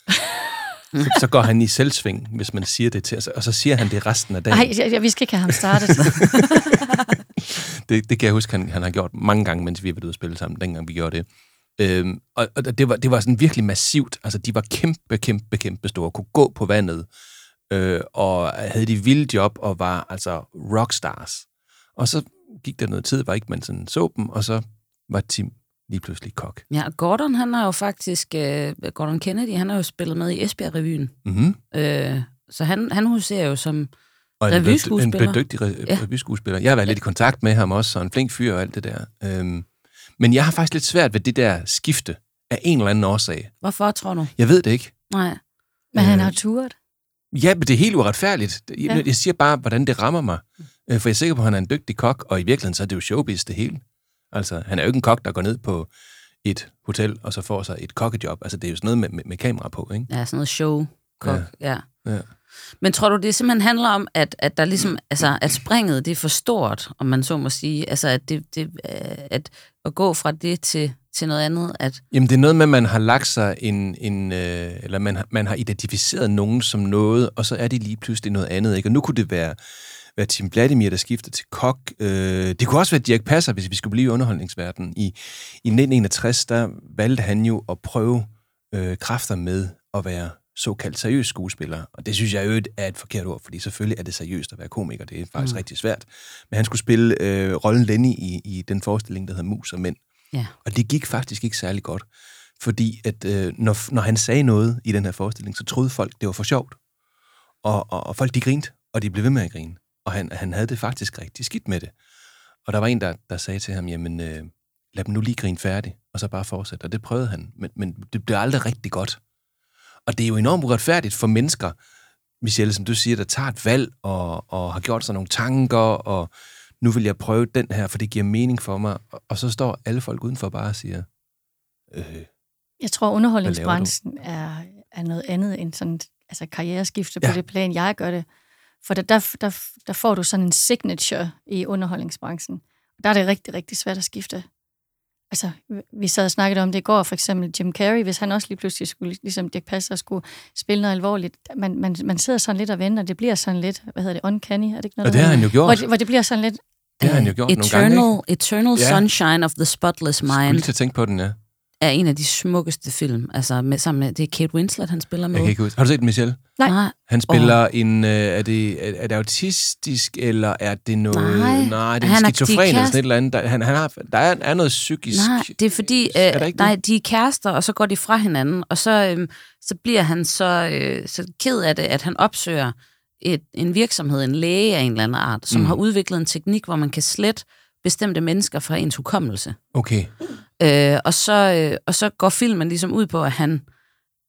så, så går han i selvsving, hvis man siger det til, og så, og så siger han det resten af dagen. Nej, vi skal ikke have ham startet. Det, det kan jeg huske, han, han har gjort mange gange, mens vi har været ude at spille sammen, dengang vi gjorde det. Øhm, og og det, var, det var sådan virkelig massivt. Altså, de var kæmpe, kæmpe, kæmpe store. Kunne gå på vandet. Øh, og havde de vilde job og var altså rockstars. Og så gik der noget tid, var ikke man sådan så dem, og så var Tim lige pludselig kok. Ja, Gordon, han har jo faktisk, øh, Gordon Kennedy, han har jo spillet med i Esbjerg-revyen. Mm-hmm. Øh, så han, han huserer jo som, Og en, Revyskuespiller. en dygtig re- Ja. ja. revyskuespiller. Jeg har været lidt i kontakt med ham også, og en flink fyr og alt det der. Øhm, men jeg har faktisk lidt svært ved det der skifte af en eller anden årsag. hvorfor tror du? Jeg ved det ikke. Nej. Men han Øh, har turet. Ja, men det er helt uretfærdigt. Jeg, Ja. jeg siger bare, hvordan det rammer mig. Øh, For jeg er sikker på, at han er en dygtig kok, og i virkeligheden så er det jo showbiz det hele. Altså, han er jo ikke en kok, der går ned på et hotel, og så får sig et kokkejob. Altså, det er jo sådan noget med, med, med kamera på, ikke? Ja, sådan noget show kok, ja. ja. Ja. Men tror du, det simpelthen handler om, at, at der ligesom, altså, at springet, det er for stort, om man så må sige, altså, at, det, det, øh, at, at gå fra det til, til noget andet, at, Jamen, det er noget med, at man har lagt sig en... en øh, eller man man har identificeret nogen som noget, og så er de lige pludselig noget andet, ikke? Og nu kunne det være, være Tim Vladimir, der skifter til kok. Øh, det kunne også være Dirk Passer, hvis vi skulle blive i underholdningsverdenen. I, I 1961, der valgte han jo at prøve øh, kræfter med at være såkaldt seriøs skuespiller. Og det synes jeg jo er et forkert ord, fordi selvfølgelig er det seriøst at være komiker. Det er faktisk mm. rigtig svært. Men han skulle spille øh, rollen Lenny i, i den forestilling, der hedder Mus og Mænd. ja. Og det gik faktisk ikke særlig godt. Fordi at øh, når, når han sagde noget i den her forestilling, så troede folk, det var for sjovt. Og, og, og folk de grinte, og de blev ved med at grine. Og han, han havde det faktisk rigtig skidt med det. Og der var en, der, der sagde til ham, jamen øh, lad dem nu lige grine færdig, og så bare fortsætte. Og det prøvede han, men, men det blev aldrig rigtig godt. Og det er jo enormt uretfærdigt for mennesker, Michelle, som du siger, der tager et valg og, og har gjort sig nogle tanker, og nu vil jeg prøve den her, for det giver mening for mig. Og, og så står alle folk udenfor bare og siger, øh, Jeg tror, underholdningsbranchen er, er noget andet end sådan altså karriereskifte Ja. på det plan, jeg gør det. For der, der, der, der får du sådan en signature i underholdningsbranchen. Der er det rigtig, rigtig svært at skifte. Altså, vi sad og snakkede om det i går, for eksempel Jim Carrey, hvis han også lige pludselig skulle, ligesom Dirk Passer, skulle spille noget alvorligt. Man, man, man sidder sådan lidt og venter, det bliver sådan lidt, hvad hedder det, uncanny, er det ikke noget? Og det har han jo gjort. Hvor det, hvor det bliver sådan lidt, Det har han jo gjort nogle Eternal, gange, ikke? Eternal Ja. Sunshine of the Spotless Jeg skulle lige Mind til at tænke på den, ja. Er en af de smukkeste film. Altså med, sammen med, det er Kate Winslet, han spiller med. Jeg kan ikke huske. Har du set Michelle? Nej. Nej, Han spiller oh. en... Øh, er, det, er, er det autistisk, eller er det noget... Nej. nej det er Han er- skizofren de er eller sådan et eller andet. Der, han, han har, der er, er noget psykisk... Nej, det er fordi, Er der øh, nej, det? de er kærester, og så går de fra hinanden, og så, øh, så bliver han så, øh, så ked af det, at han opsøger et, en virksomhed, en læge af en eller anden art, som mm. har udviklet en teknik, hvor man kan slette bestemte mennesker fra ens hukommelse. Okay. Øh, og, så, øh, og så går filmen ligesom ud på, at han,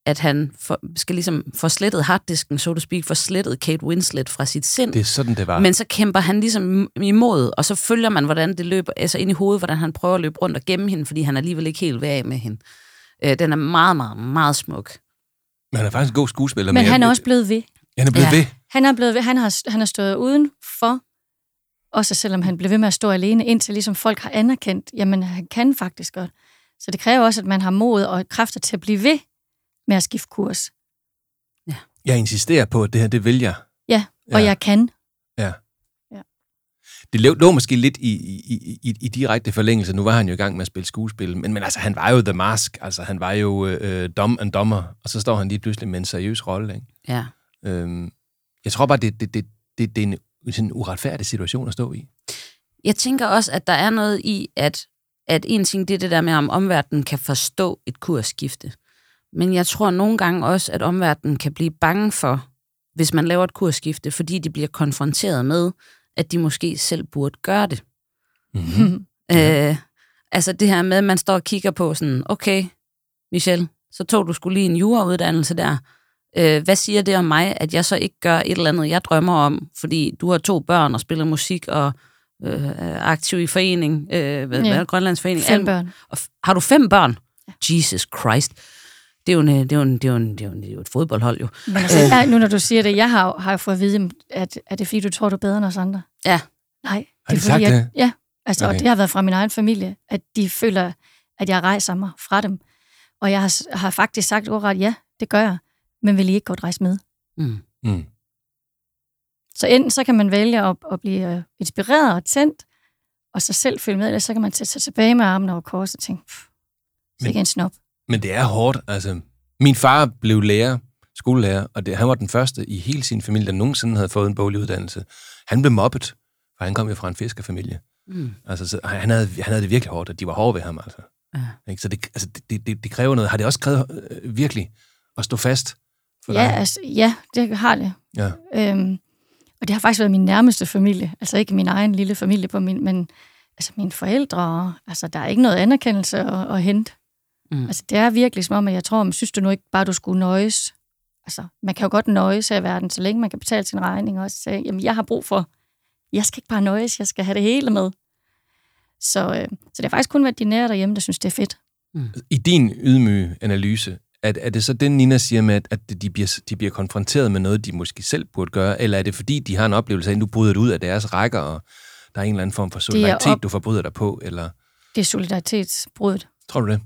at han for, skal ligesom få slettet harddisken, så to speak, få slettet Kate Winslet fra sit sind. Det er sådan, det var. Men så kæmper han ligesom imod, og så følger man, hvordan det løber, altså ind i hovedet, hvordan han prøver at løbe rundt og gemme hende, fordi han alligevel ikke helt af med hende. Øh, den er meget, meget, meget smuk. Men han er faktisk en god skuespiller. men jeg- han er også blevet ved. Han er blevet Ja. ved. Han er blevet ved, han har, han har stået uden for, også selvom han blev ved med at stå alene, indtil ligesom folk har anerkendt, jamen han kan faktisk godt. Så det kræver også, at man har mod og kræfter til at blive ved med at skifte kurs. Jeg insisterer på, at det her, det vil jeg. Ja, og Ja. jeg kan. Det lå, lå måske lidt i, i, i, i direkte forlængelse. Nu var han jo i gang med at spille skuespil, men, men altså, han var jo The Mask. Altså, han var jo øh, Dom and Dommer, og så står han lige pludselig med en seriøs rolle. Ikke? Ja. Øhm, jeg tror bare, det, det, det, det, det er en, sådan en uretfærdig situation at stå i. Jeg tænker også, at der er noget i, at, at en ting, det er det der med, om omverdenen kan forstå et kursskifte. Men jeg tror nogle gange også, at omverdenen kan blive bange for, hvis man laver et kursskifte, fordi de bliver konfronteret med, at de måske selv burde gøre det. Mm-hmm. Øh, altså det her med, at man står og kigger på sådan, okay, Michelle, så tog du skulle lige en jurauddannelse der. Øh, hvad siger det om mig, at jeg så ikke gør et eller andet, jeg drømmer om, fordi du har to børn og spiller musik og øh, er aktiv i forening, øh, hvad, Ja. ja. Grønlands forening. Fem børn. Og har du fem børn? Jesus Christ. Det er jo, en, øh, det er jo, en, det er jo, en, det er jo, en, det er jo et fodboldhold jo. Men altså, ja, nu når du siger det, jeg har, har fået at vide, at, at det er fordi, du tror, du er bedre end os andre. Ja. Nej. Har de er fordi, sagt jeg, det? Ja, altså, okay. Og det har været fra min egen familie, at de føler, at jeg rejser mig fra dem. Og jeg har, har faktisk sagt ordret, ja, det gør jeg, men vil I ikke godt rejse med? Mm. Mm. Så enten så kan man vælge at, at blive øh, inspireret og tændt, og så selv følge med, eller så kan man sætte sig tilbage med armene over kors og tænke, pff, Men- ikke en snop. Men det er hårdt. Altså, min far blev lærer, skolelærer, og det, han var den første i hele sin familie, der nogensinde havde fået en boglig uddannelse. Han blev mobbet, for han kom jo fra en fiskerfamilie. Mm. Altså, så, han, havde, han havde det virkelig hårdt, og de var hårde ved ham. Altså. Ja. Ikke? Så det, altså, det, det- det, det kræver noget. Har det også krævet øh, virkelig at stå fast for Ja, dig? altså, ja, det har det. Ja. Øhm, og det har faktisk været min nærmeste familie. Altså ikke min egen lille familie, på min, men altså mine forældre. og- Altså, der er ikke noget anerkendelse at, at hente. Mm. Altså, det er virkelig som om, at jeg tror, man synes du nu ikke bare, du skulle nøjes. Altså, man kan jo godt nøjes her i verden, så længe man kan betale sin regning også. Så, jamen, jeg har brug for, jeg skal ikke bare nøjes, jeg skal have det hele med. Så, øh, så det har faktisk kun været de nære derhjemme, der synes, det er fedt. I din ydmyge analyse, er, er det så det, Nina siger med, at, at de, bliver, de bliver konfronteret med noget, de måske selv burde gøre, eller er det fordi, de har en oplevelse af, at nu bryder du ud af deres rækker, og der er en eller anden form for solidaritet, op- du forbryder dig på, eller Det er solidaritetsbruddet. tror du det?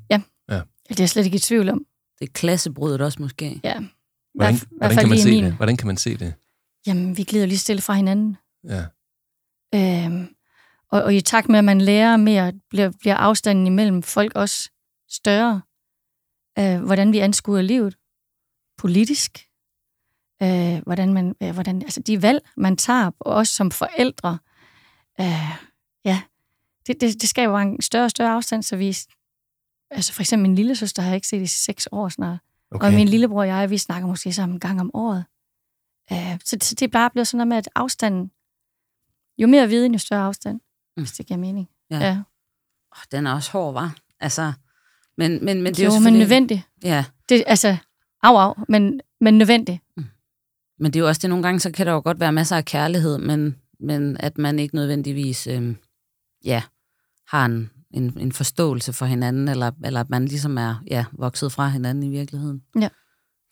Det er jeg slet ikke i tvivl om. Det er klassebruddet også måske. Ja. Hvordan, hvert hvordan, kan man se min. det? hvordan kan man se det? Jamen, vi glider lige stille fra hinanden. Ja. Øhm, og, og i takt med, at man lærer mere, bliver, bliver afstanden imellem folk også større. Øh, hvordan vi anskuer livet politisk. Øh, hvordan man, øh, hvordan, altså de valg, man tager, og også som forældre. Øh, ja, det, det, det skaber en større og større afstand, så vi... Altså for eksempel min lille søster har jeg ikke set i seks år snart. Okay. Og min lillebror og jeg, vi snakker måske sammen en gang om året. Øh, så, så det er bare blevet sådan noget med, at afstanden, jo mere viden, jo større afstand, mm. hvis det giver mening. Ja. ja. Oh, den er også hård, var. Altså, men, men, men det er jo, jo men nødvendigt. Ja, Det, altså, af, af, men, men nødvendigt. men det er jo også det, nogle gange, så kan der jo godt være masser af kærlighed, men, men at man ikke nødvendigvis øh, ja, har en, en, en forståelse for hinanden, eller, eller at man ligesom er ja, vokset fra hinanden i virkeligheden. Ja.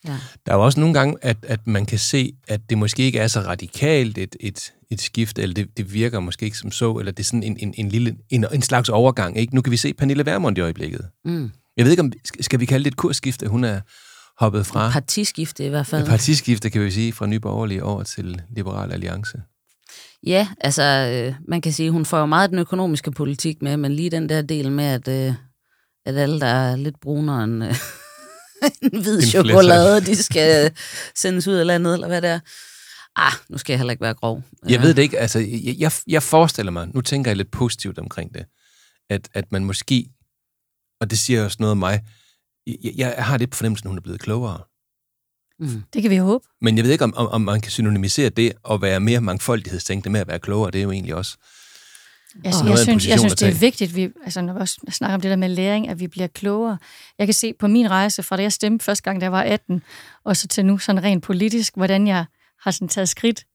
Ja. Der er jo også nogle gange, at, at man kan se, at det måske ikke er så radikalt et, et, et skift, eller det, det virker måske ikke som så, eller det er sådan en, en, en, lille, en, en slags overgang. Ikke? Nu kan vi se Pernille Vermund i øjeblikket. Mm. Jeg ved ikke, om skal vi kalde det et kursskifte? Hun er hoppet fra Partiskifte i hvert fald. et partiskifte, kan vi sige, fra Nye Borgerlige over til Liberal Alliance. Ja, altså, øh, man kan sige, hun får jo meget den økonomiske politik med, men lige den der del med, at, øh, at alle, der er lidt brunere end øh, en hvid En chokolade, de skal sendes ud af landet, eller hvad det er. Ah, nu skal jeg heller ikke være grov. Jeg ved det ikke, altså, jeg, jeg, jeg forestiller mig, nu tænker jeg lidt positivt omkring det, at, at man måske, og det siger også noget om mig, jeg, jeg har lidt på fornemmelsen, at hun er blevet klogere. Mm. Det kan vi håbe. Men jeg ved ikke, om, om, om man kan synonymisere det at være mere mangfoldighedstænkende med at være klogere. Det er jo egentlig også... Jeg, af jeg, en synes, jeg synes, det er vigtigt, vi, altså, når vi også snakker om det der med læring, at vi bliver klogere. Jeg kan se på min rejse, fra da jeg stemte første gang, da jeg var 18, og så til nu sådan rent politisk, hvordan jeg har sådan taget skridt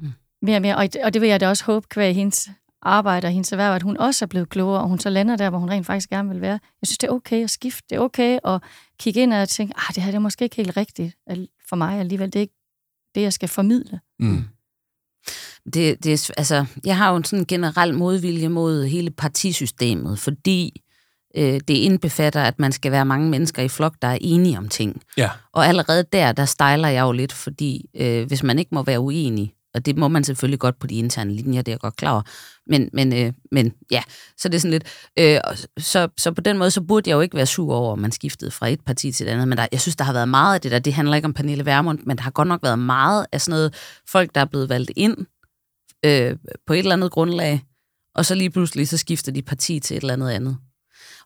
Mm. mere og mere. Og, og det vil jeg da også håbe, kvæg hendes arbejde og hendes erhverv, at hun også er blevet klogere, og hun så lander der, hvor hun rent faktisk gerne vil være. Jeg synes, det er okay at skifte. Det er okay at kigge ind og tænke, ah, det her det er måske ikke helt rigtigt for mig alligevel. Det er ikke det, jeg skal formidle. Mm. Det, det er, altså, jeg har jo en sådan generel modvilje mod hele partisystemet, fordi øh, det indbefatter, at man skal være mange mennesker i flok, der er enige om ting. Ja. Og allerede der, der stejler jeg jo lidt, fordi øh, hvis man ikke må være uenig, og det må man selvfølgelig godt på de interne linjer, det er jeg godt klar over, men, men, øh, men ja, så det er sådan lidt, øh, og så, så på den måde, så burde jeg jo ikke være sur over, at man skiftede fra et parti til et andet, men der, jeg synes, der har været meget af det der, det handler ikke om Pernille Vermund, men der har godt nok været meget af sådan noget, folk, der er blevet valgt ind øh, på et eller andet grundlag, og så lige pludselig, så skifter de parti til et eller andet andet.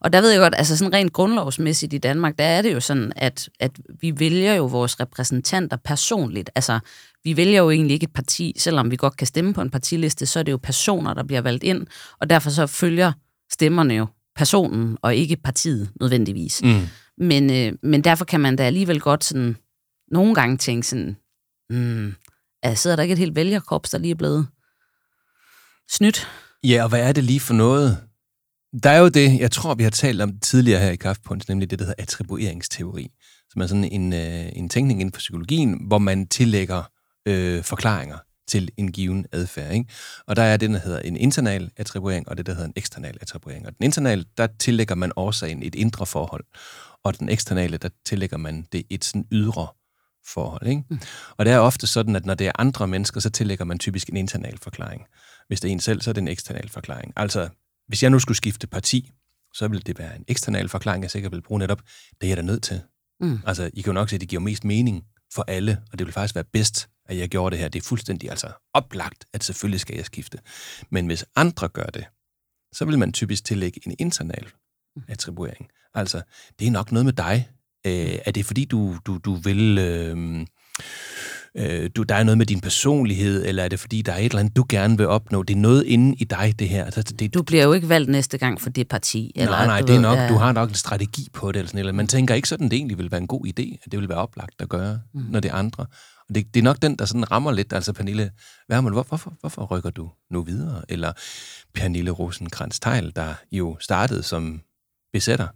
Og der ved jeg godt, altså sådan rent grundlovsmæssigt i Danmark, der er det jo sådan, at, at vi vælger jo vores repræsentanter personligt. Altså, vi vælger jo egentlig ikke et parti, selvom vi godt kan stemme på en partiliste, så er det jo personer, der bliver valgt ind, og derfor så følger stemmerne jo personen, og ikke partiet nødvendigvis. Mm. Men, øh, men derfor kan man da alligevel godt sådan, nogle gange tænke sådan, mm, altså, sidder der ikke et helt vælgerkorps, der lige er blevet snydt? Ja, og hvad er det lige for noget? Der er jo det, jeg tror, vi har talt om tidligere her i Kaffepunch, nemlig det, der hedder attribueringsteori, som er sådan en, øh, en tænkning inden for psykologien, hvor man tillægger øh, forklaringer til en given adfærd. Ikke? Og der er det, der hedder en internal attribuering, og det, der hedder en eksternal attribuering. Og den internale, der tillægger man årsagen et indre forhold, og den eksternale, der tillægger man det et sådan ydre forhold. Ikke? Mm. Og det er ofte sådan, at når det er andre mennesker, så tillægger man typisk en internal forklaring. Hvis det er en selv, så er det en eksternal forklaring. Altså, hvis jeg nu skulle skifte parti, så ville det være en eksternal forklaring, jeg sikkert vil bruge netop, det er jeg da nødt til. Mm. Altså, I kan jo nok se, at det giver mest mening for alle, og det vil faktisk være bedst, at jeg gjorde det her. Det er fuldstændig altså oplagt, at selvfølgelig skal jeg skifte. Men hvis andre gør det, så vil man typisk tillægge en internal attribuering. Altså, det er nok noget med dig. Øh, er det fordi, du, du, du vil... Øh, øh, du, der er noget med din personlighed, eller er det fordi, der er et eller andet, du gerne vil opnå? Det er noget inde i dig, det her. Altså, det, Du bliver jo ikke valgt næste gang for det parti. Eller, nej, nej, du det er nok, ja. du har nok en strategi på det, eller sådan noget. Man tænker ikke sådan, det egentlig vil være en god idé, at det vil være oplagt at gøre, mm. når det er andre. Det, det er nok den, der sådan rammer lidt, altså Pernille Vermund, hvor, hvorfor, hvorfor rykker du nu videre? Eller Pernille rosenkrantz teil der jo startede som besætter,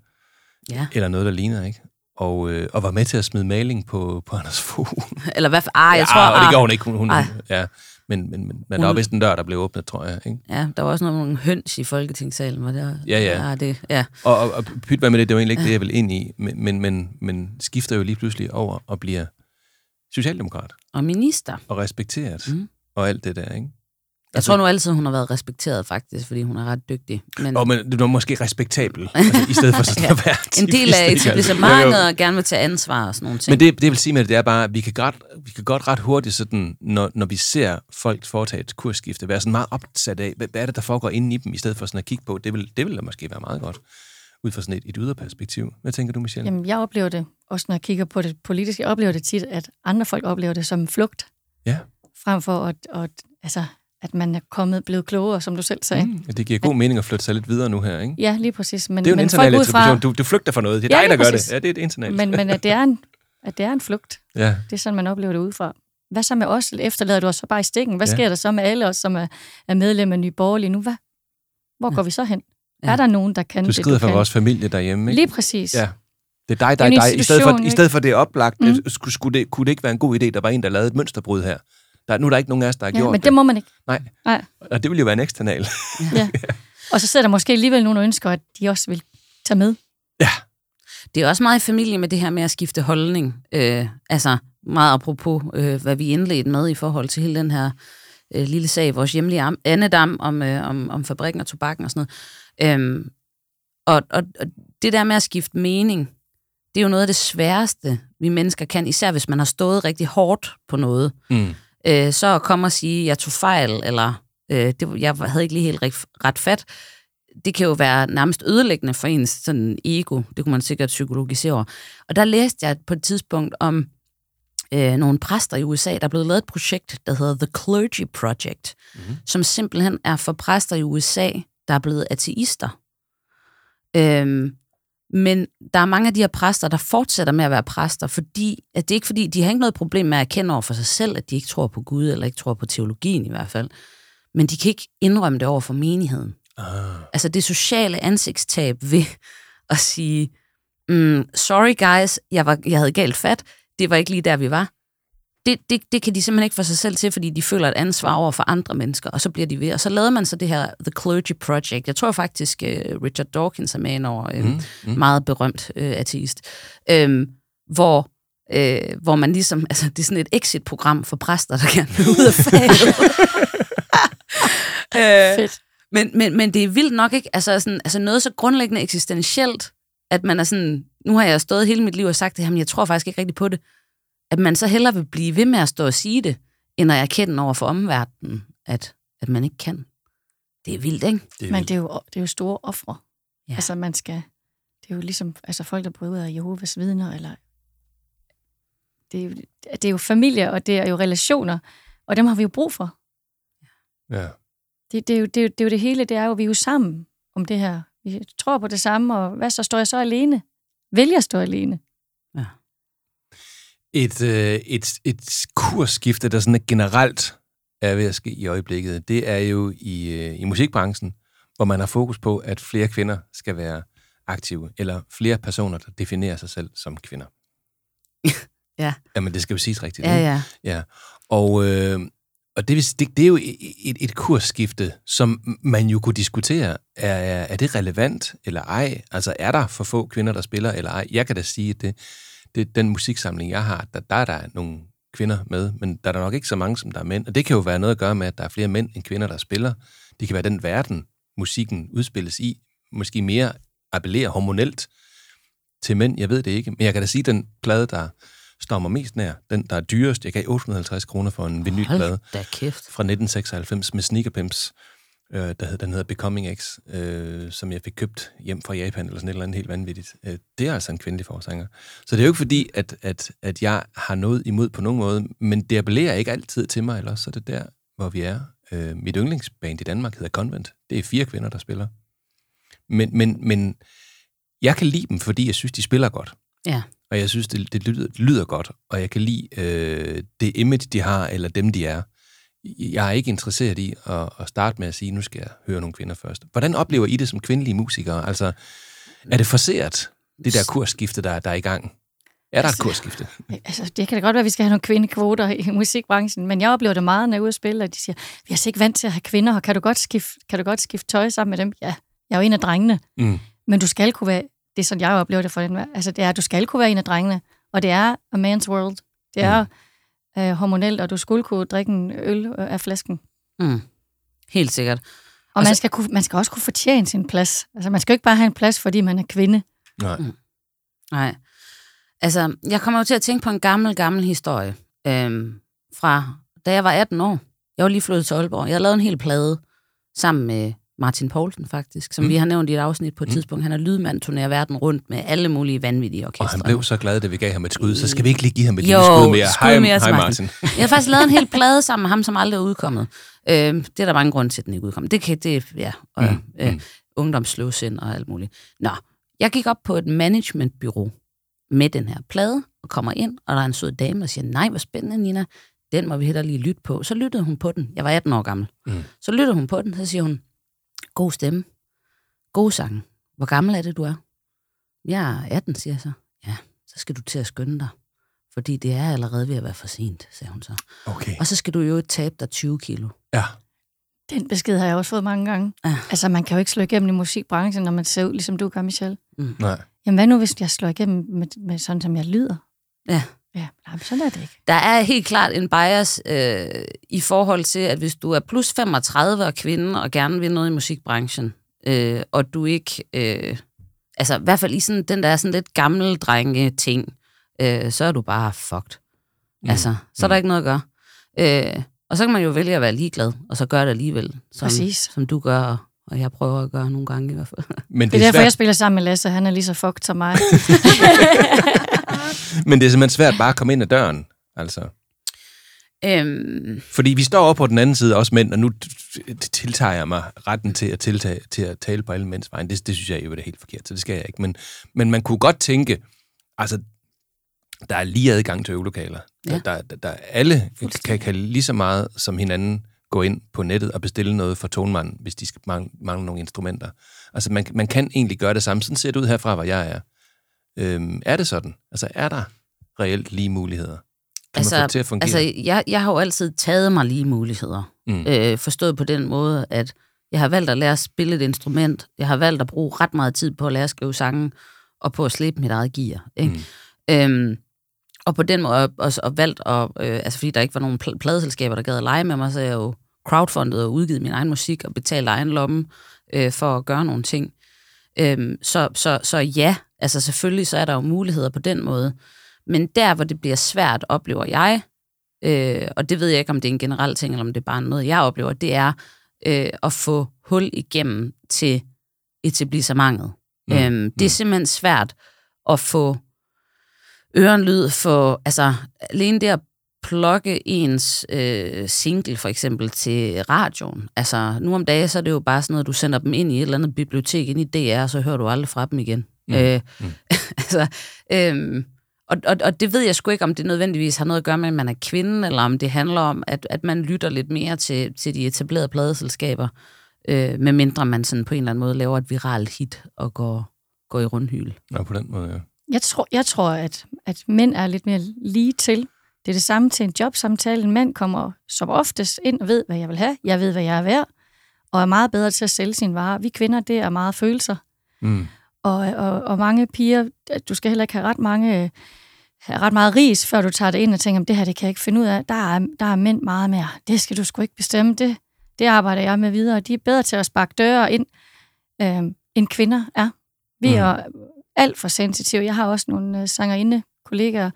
Ja. eller noget, der ligner, ikke? Og, øh, og var med til at smide maling på, på Anders Fogh. Eller hvad? Ah, jeg ja, tror... og det ah, gjorde hun ikke. Hun, hun, Ej. ja, men, men, men, men der var vist en dør, der blev åbnet, tror jeg. Ikke? Ja, der var også nogle høns i Folketingssalen, var det? Ja, ja. ja, det, ja. Og, og, og pyt hvad med det, det var egentlig ikke det, jeg ville ind i, men, men, men, men skifter jo lige pludselig over og bliver socialdemokrat Og minister. og respekteret Mm. og alt det der, ikke? Jeg tror nu altid, hun har været respekteret, faktisk, fordi hun er ret dygtig. Men Og men, du er måske respektabel, altså, i stedet for sådan Ja. at være en del af etablissementet og gerne vil tage ansvar og sådan nogle ting. Men det, det vil sige med det, det er bare, at vi kan godt, vi kan godt ret hurtigt, sådan, når, når vi ser folk foretage et kursskifte, være sådan meget opsat af, hvad, hvad er det, der foregår inde i dem, i stedet for sådan at kigge på. Det vil, det vil da måske være meget godt, ud fra sådan et, et ydre perspektiv. Hvad tænker du, Michelle? Jamen, jeg oplever det, også når jeg kigger på det politiske, jeg oplever det tit, at andre folk oplever det som flugt, Ja. frem for at, at, altså, at man er kommet, blevet klogere, som du selv sagde. Mm. Det giver god mening at flytte sig lidt videre nu her, ikke? Ja, lige præcis. Men, Det er jo en ud attribution. Du, du flygter fra noget. Det er Ja, dig, der lige gør præcis. det. Ja, det er et internalt. Men, men at, det er en, at det er en flugt. ja. Det er sådan, man oplever det udefra. Hvad så med os? Efterlader du os så bare i stikken? Hvad ja. sker der så med alle os, som er, er medlem af Nye Borgerlige nu? Hvad? Hvor Ja. går vi så hen? Ja. Ja. Er der nogen, der kan Du det, skrider du fra kan? vores familie derhjemme, ikke? Lige præcis. Ja. Det er dig, Det er dig, dig. I stedet for, institution, I stedet for det er oplagt, Mm. mm. skulle, skulle det, kunne det ikke være en god idé, der var en, der lavede et mønsterbrud her? Der, nu er der ikke nogen af os, der har Ja, gjort men det må man ikke. Nej. Nej. Og det ville jo være en eksternal. Ja. Og så sidder der måske alligevel nogen, der ønsker, at de også vil tage med. Det er også meget i familie med det her med at skifte holdning. Øh, altså meget apropos, øh, hvad vi indledte med i forhold til hele den her øh, lille sag, vores hjemlige am- andedam om, øh, om, om fabrikken og tobakken og sådan noget. Øhm, og, og, og det der med at skifte mening, det er jo noget af det sværeste, vi mennesker kan, især hvis man har stået rigtig hårdt på noget. Mm. Øh, så at komme og sige, jeg tog fejl, eller øh, det, jeg havde ikke lige helt ret, ret fat, det kan jo være nærmest ødelæggende for ens sådan ego. Det kunne man sikkert psykologisere over. Og der læste jeg på et tidspunkt om øh, nogle præster i USA, der er blevet lavet et projekt, der hedder The Clergy Project, mm-hmm. som simpelthen er for præster i USA, der er blevet ateister. Øhm, men der er mange af de her præster, der fortsætter med at være præster, fordi at det er ikke fordi, de har ikke noget problem med at erkende over for sig selv, at de ikke tror på Gud, eller ikke tror på teologien i hvert fald. Men de kan ikke indrømme det over for menigheden. Ah. Altså det sociale ansigtstab ved at sige, mm, sorry guys, jeg, var, jeg havde galt fat, det var ikke lige der, vi var. Det, det, det kan de simpelthen ikke få sig selv til, fordi de føler et ansvar over for andre mennesker, og så bliver de ved. Og så lavede man så det her The Clergy Project. Jeg tror faktisk, uh, Richard Dawkins er med ind over, uh, mm, mm. meget berømt uh, ateist, um, hvor, uh, hvor man ligesom, altså det er sådan et exit-program for præster, der gerne vil ud af faget. Øh, Fedt. men, men, men det er vildt nok ikke, altså, sådan, altså noget så grundlæggende eksistentielt, at man er sådan, nu har jeg stået hele mit liv og sagt det her, men jeg tror faktisk ikke rigtigt på det, at man så hellere vil blive ved med at stå og sige det, end at erkende over for omverdenen, at, at man ikke kan. Det er vildt, ikke? Det er Men vildt. det er jo, det er jo store ofre. Ja. Altså, man skal... Det er jo ligesom altså folk, der bryder af Jehovas vidner, eller... Det er, jo, det er jo familie, og det er jo relationer, og dem har vi jo brug for. Ja. Det, det, er jo, det, er jo, det er jo det hele, det er jo, vi er jo sammen om det her. Vi tror på det samme, og hvad så, står jeg så alene? Vælger at stå alene? Ja. Et, øh, et, et kursskifte, der sådan er generelt er ved at ske i øjeblikket, det er jo i, øh, i musikbranchen, hvor man har fokus på, at flere kvinder skal være aktive, eller flere personer, der definerer sig selv som kvinder. Ja. Jamen, det skal jo siges rigtigt. Ja, ja. Ja, og, øh, og det, det, det er jo et, et, kursskifte, som man jo kunne diskutere. Er, er, er det relevant eller ej? Altså, er der for få kvinder, der spiller eller ej? Jeg kan da sige, at det, det, den musiksamling, jeg har, der, der er der nogle kvinder med, men der er der nok ikke så mange, som der er mænd. Og det kan jo være noget at gøre med, at der er flere mænd end kvinder, der spiller. Det kan være den verden, musikken udspilles i, måske mere appellerer hormonelt til mænd, jeg ved det ikke. Men jeg kan da sige, at den plade, der står mig mest nær, den, der er dyrest, jeg gav 850 kroner for en vinylplade fra 1996 med Sneaker Pimps, øh, der hed, den hedder Becoming X, øh, som jeg fik købt hjem fra Japan, eller sådan et eller andet helt vanvittigt. Øh, det er altså en kvindelig forsanger. Så det er jo ikke fordi, at, at, at jeg har noget imod på nogen måde, men det appellerer ikke altid til mig, eller så er det der, hvor vi er. Øh, mit yndlingsband i Danmark hedder Convent. Det er fire kvinder, der spiller. Men, men, men jeg kan lide dem, fordi jeg synes, de spiller godt. Ja. Og jeg synes, det, det, lyder, det lyder godt, og jeg kan lide øh, det image, de har, eller dem, de er. Jeg er ikke interesseret i at, at starte med at sige, nu skal jeg høre nogle kvinder først. Hvordan oplever I det som kvindelige musikere? Altså, er det forseret, det der kursskifte, der, der er i gang? Er der et kursskifte? Altså, det kan da godt være, at vi skal have nogle kvindekvoter i musikbranchen, men jeg oplever det meget, når jeg er ude at spille, at de siger, vi er altså ikke vant til at have kvinder, og kan du godt skifte, kan du godt skifte tøj sammen med dem? Ja, jeg er jo en af drengene, Mm. men du skal kunne være, det er sådan, jeg oplever det for den, altså det er, at du skal kunne være en af drengene, og det er a man's world. Det er mm. Øh, hormonelt, og du skulle kunne drikke en øl øh, af flasken. Mm. Helt sikkert. Og Altså- man skal, kunne, man skal også kunne fortjene sin plads. Altså, man skal jo ikke bare have en plads, fordi man er kvinde. Nej. Nej. Altså, jeg kommer jo til at tænke på en gammel, gammel historie. Øhm, fra da jeg var 18 år. Jeg var lige flyttet til Aalborg. Jeg havde lavet en hel plade sammen med Martin Poulsen, faktisk, som Mm. vi har nævnt i et afsnit på et Mm. tidspunkt. Han er lydmand, turnerer verden rundt med alle mulige vanvittige Og orkestre. han blev så glad, da vi gav ham et skud, så skal vi ikke lige give ham et Jo, lille skud mere. skud Hej, mere hej Martin. Martin. Jeg har faktisk lavet en hel plade sammen med ham, som aldrig er udkommet. Øhm, det er der mange grunde til, at den ikke er udkommet. Det kan, det, ja, og, Mm, øh, mm. ungdomsløvsind og alt muligt. Nå, jeg gik op på et managementbyrå med den her plade, og kommer ind, og der er en sød dame, og siger, nej, hvor spændende, Nina. Den må vi heller lige lytte på. Så lyttede hun på den. Jeg var 18 år gammel. Mm. Så lyttede hun på den, så siger hun, god stemme, god sang. Hvor gammel er det, du er? Jeg er 18, siger jeg så. Ja, så skal du til at skynde dig. Fordi det er allerede ved at være for sent, sagde hun så. Okay. Og så skal du jo tabe dig 20 kilo. Ja. Den besked har jeg også fået mange gange. Ja. Altså, man kan jo ikke slå igennem i musikbranchen, når man ser ud, ligesom du gør, Michelle. Nej. Jamen, hvad nu, hvis jeg slår igennem med, med sådan, som jeg lyder? Ja. Ja, nej, men sådan er det ikke. Der er helt klart en bias øh, i forhold til, at hvis du er plus 35 og kvinde og gerne vil noget i musikbranchen, øh, og du ikke, øh, altså i hvert fald i sådan, den der sådan lidt gammel drenge ting, øh, så er du bare fucked. Mm. Altså, så er der ikke noget at gøre. Øh, og så kan man jo vælge at være ligeglad, og så gøre det alligevel, som, Præcis. som du gør, og- jeg prøver at gøre nogle gange i hvert fald. Men Det er det er, derfor, jeg svært, spiller sammen med Lasse. Han er lige så fucked som mig. men det er simpelthen svært bare at komme ind ad døren. Altså. øhm, Fordi vi står over på den anden side, også mænd, og nu tiltager jeg mig retten til at, tiltage, til at tale på alle mænds vejen. Det, det synes jeg jo er helt forkert, så det skal jeg ikke. Men, men man kunne godt tænke, altså, der er lige adgang til øvelokaler. Ja. Der, der, der, der alle kan, kan lige så meget som hinanden gå ind på nettet og bestille noget for tonmanden, hvis de skal mangle, mangle nogle instrumenter. Altså, man, man kan egentlig gøre det samme. Sådan ser det ud herfra, hvor jeg er. Øhm, er det sådan? Altså, er der reelt lige muligheder? Kan man få det til at fungere? Altså, jeg, jeg har jo altid taget mig lige muligheder. Mm. Øh, forstået på den måde, at jeg har valgt at lære at spille et instrument. Jeg har valgt at bruge ret meget tid på at lære at skrive sange, og på at slippe mit eget gear. Ikke? Mm. Øhm, og på den måde også og valgt at, øh, altså fordi der ikke var nogen pl- pladeselskaber, der gad at lege med mig, så jeg jo crowdfundet og udgivet min egen musik og betalt egen lomme øh, for at gøre nogle ting. Øhm, så, så, så ja, altså selvfølgelig så er der jo muligheder på den måde. Men der, hvor det bliver svært, oplever jeg, øh, og det ved jeg ikke, om det er en generel ting, eller om det er bare noget, jeg oplever, det er øh, at få hul igennem til etablissementet. Mm. Mm. Øhm, det er simpelthen svært at få ørenlyd for, altså alene det at plukke ens øh, single for eksempel til radioen. Altså nu om dagen, så er det jo bare sådan noget, du sender dem ind i et eller andet bibliotek, ind i DR, og så hører du aldrig fra dem igen. Mm. Øh, Mm. altså, øhm, og, og, og det ved jeg sgu ikke, om det nødvendigvis har noget at gøre med, at man er kvinde, eller om det handler om, at, at man lytter lidt mere til, til de etablerede pladeselskaber, øh, medmindre man sådan på en eller anden måde laver et viralt hit og går, går i rundhyl. Nå, på den måde, ja. Jeg tror, jeg tror at, at mænd er lidt mere lige til. Det er det samme til en jobsamtale. En mand kommer som oftest ind og ved, hvad jeg vil have. Jeg ved, hvad jeg er værd. Og er meget bedre til at sælge sine varer. Vi kvinder, det er meget følelser. Mm. Og, og, og mange piger, du skal heller ikke have ret mange have ret meget ris, før du tager det ind og tænker, det her det kan jeg ikke finde ud af. Der er, der er mænd meget mere. Det skal du sgu ikke bestemme. Det, det arbejder jeg med videre. De er bedre til at sparke døre ind, øh, end kvinder er. Vi Mm. er alt for sensitive. Jeg har også nogle øh, sangerinde kollegaer,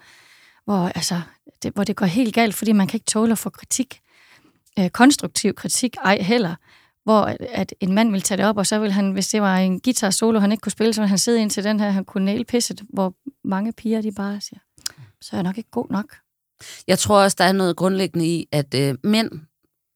hvor, altså, det, hvor det går helt galt, fordi man kan ikke tåle at få kritik. Øh, konstruktiv kritik, ej heller. Hvor at, at en mand vil tage det op, og så vil han, hvis det var en guitar solo, han ikke kunne spille, så ville han sidde ind til den her, han kunne næle pisset, hvor mange piger, de bare siger, så er jeg nok ikke god nok. Jeg tror også, der er noget grundlæggende i, at øh, mænd,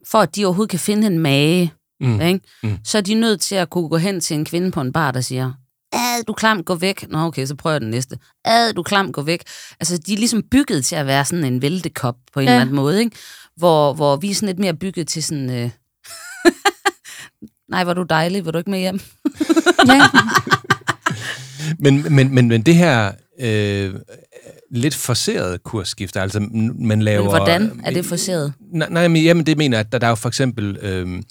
for at de overhovedet kan finde en mage, Mm. ikke? Mm. så er de nødt til at kunne gå hen til en kvinde på en bar, der siger, ad, du klam, gå væk. Nå, okay, så prøver jeg den næste. Ad, du er klam, gå væk. Altså, de er ligesom bygget til at være sådan en væltekop på en Ja. eller anden måde, ikke? Hvor, hvor vi er sådan lidt mere bygget til sådan... Øh... Nej, var du dejlig, vil du ikke med hjem? Ja, Men, men, men, men det her øh, lidt forserede kursskifte, altså man laver... Men hvordan er det forceret? Nej, nej men jamen, det mener jeg, at der, der er jo for eksempel... Øh,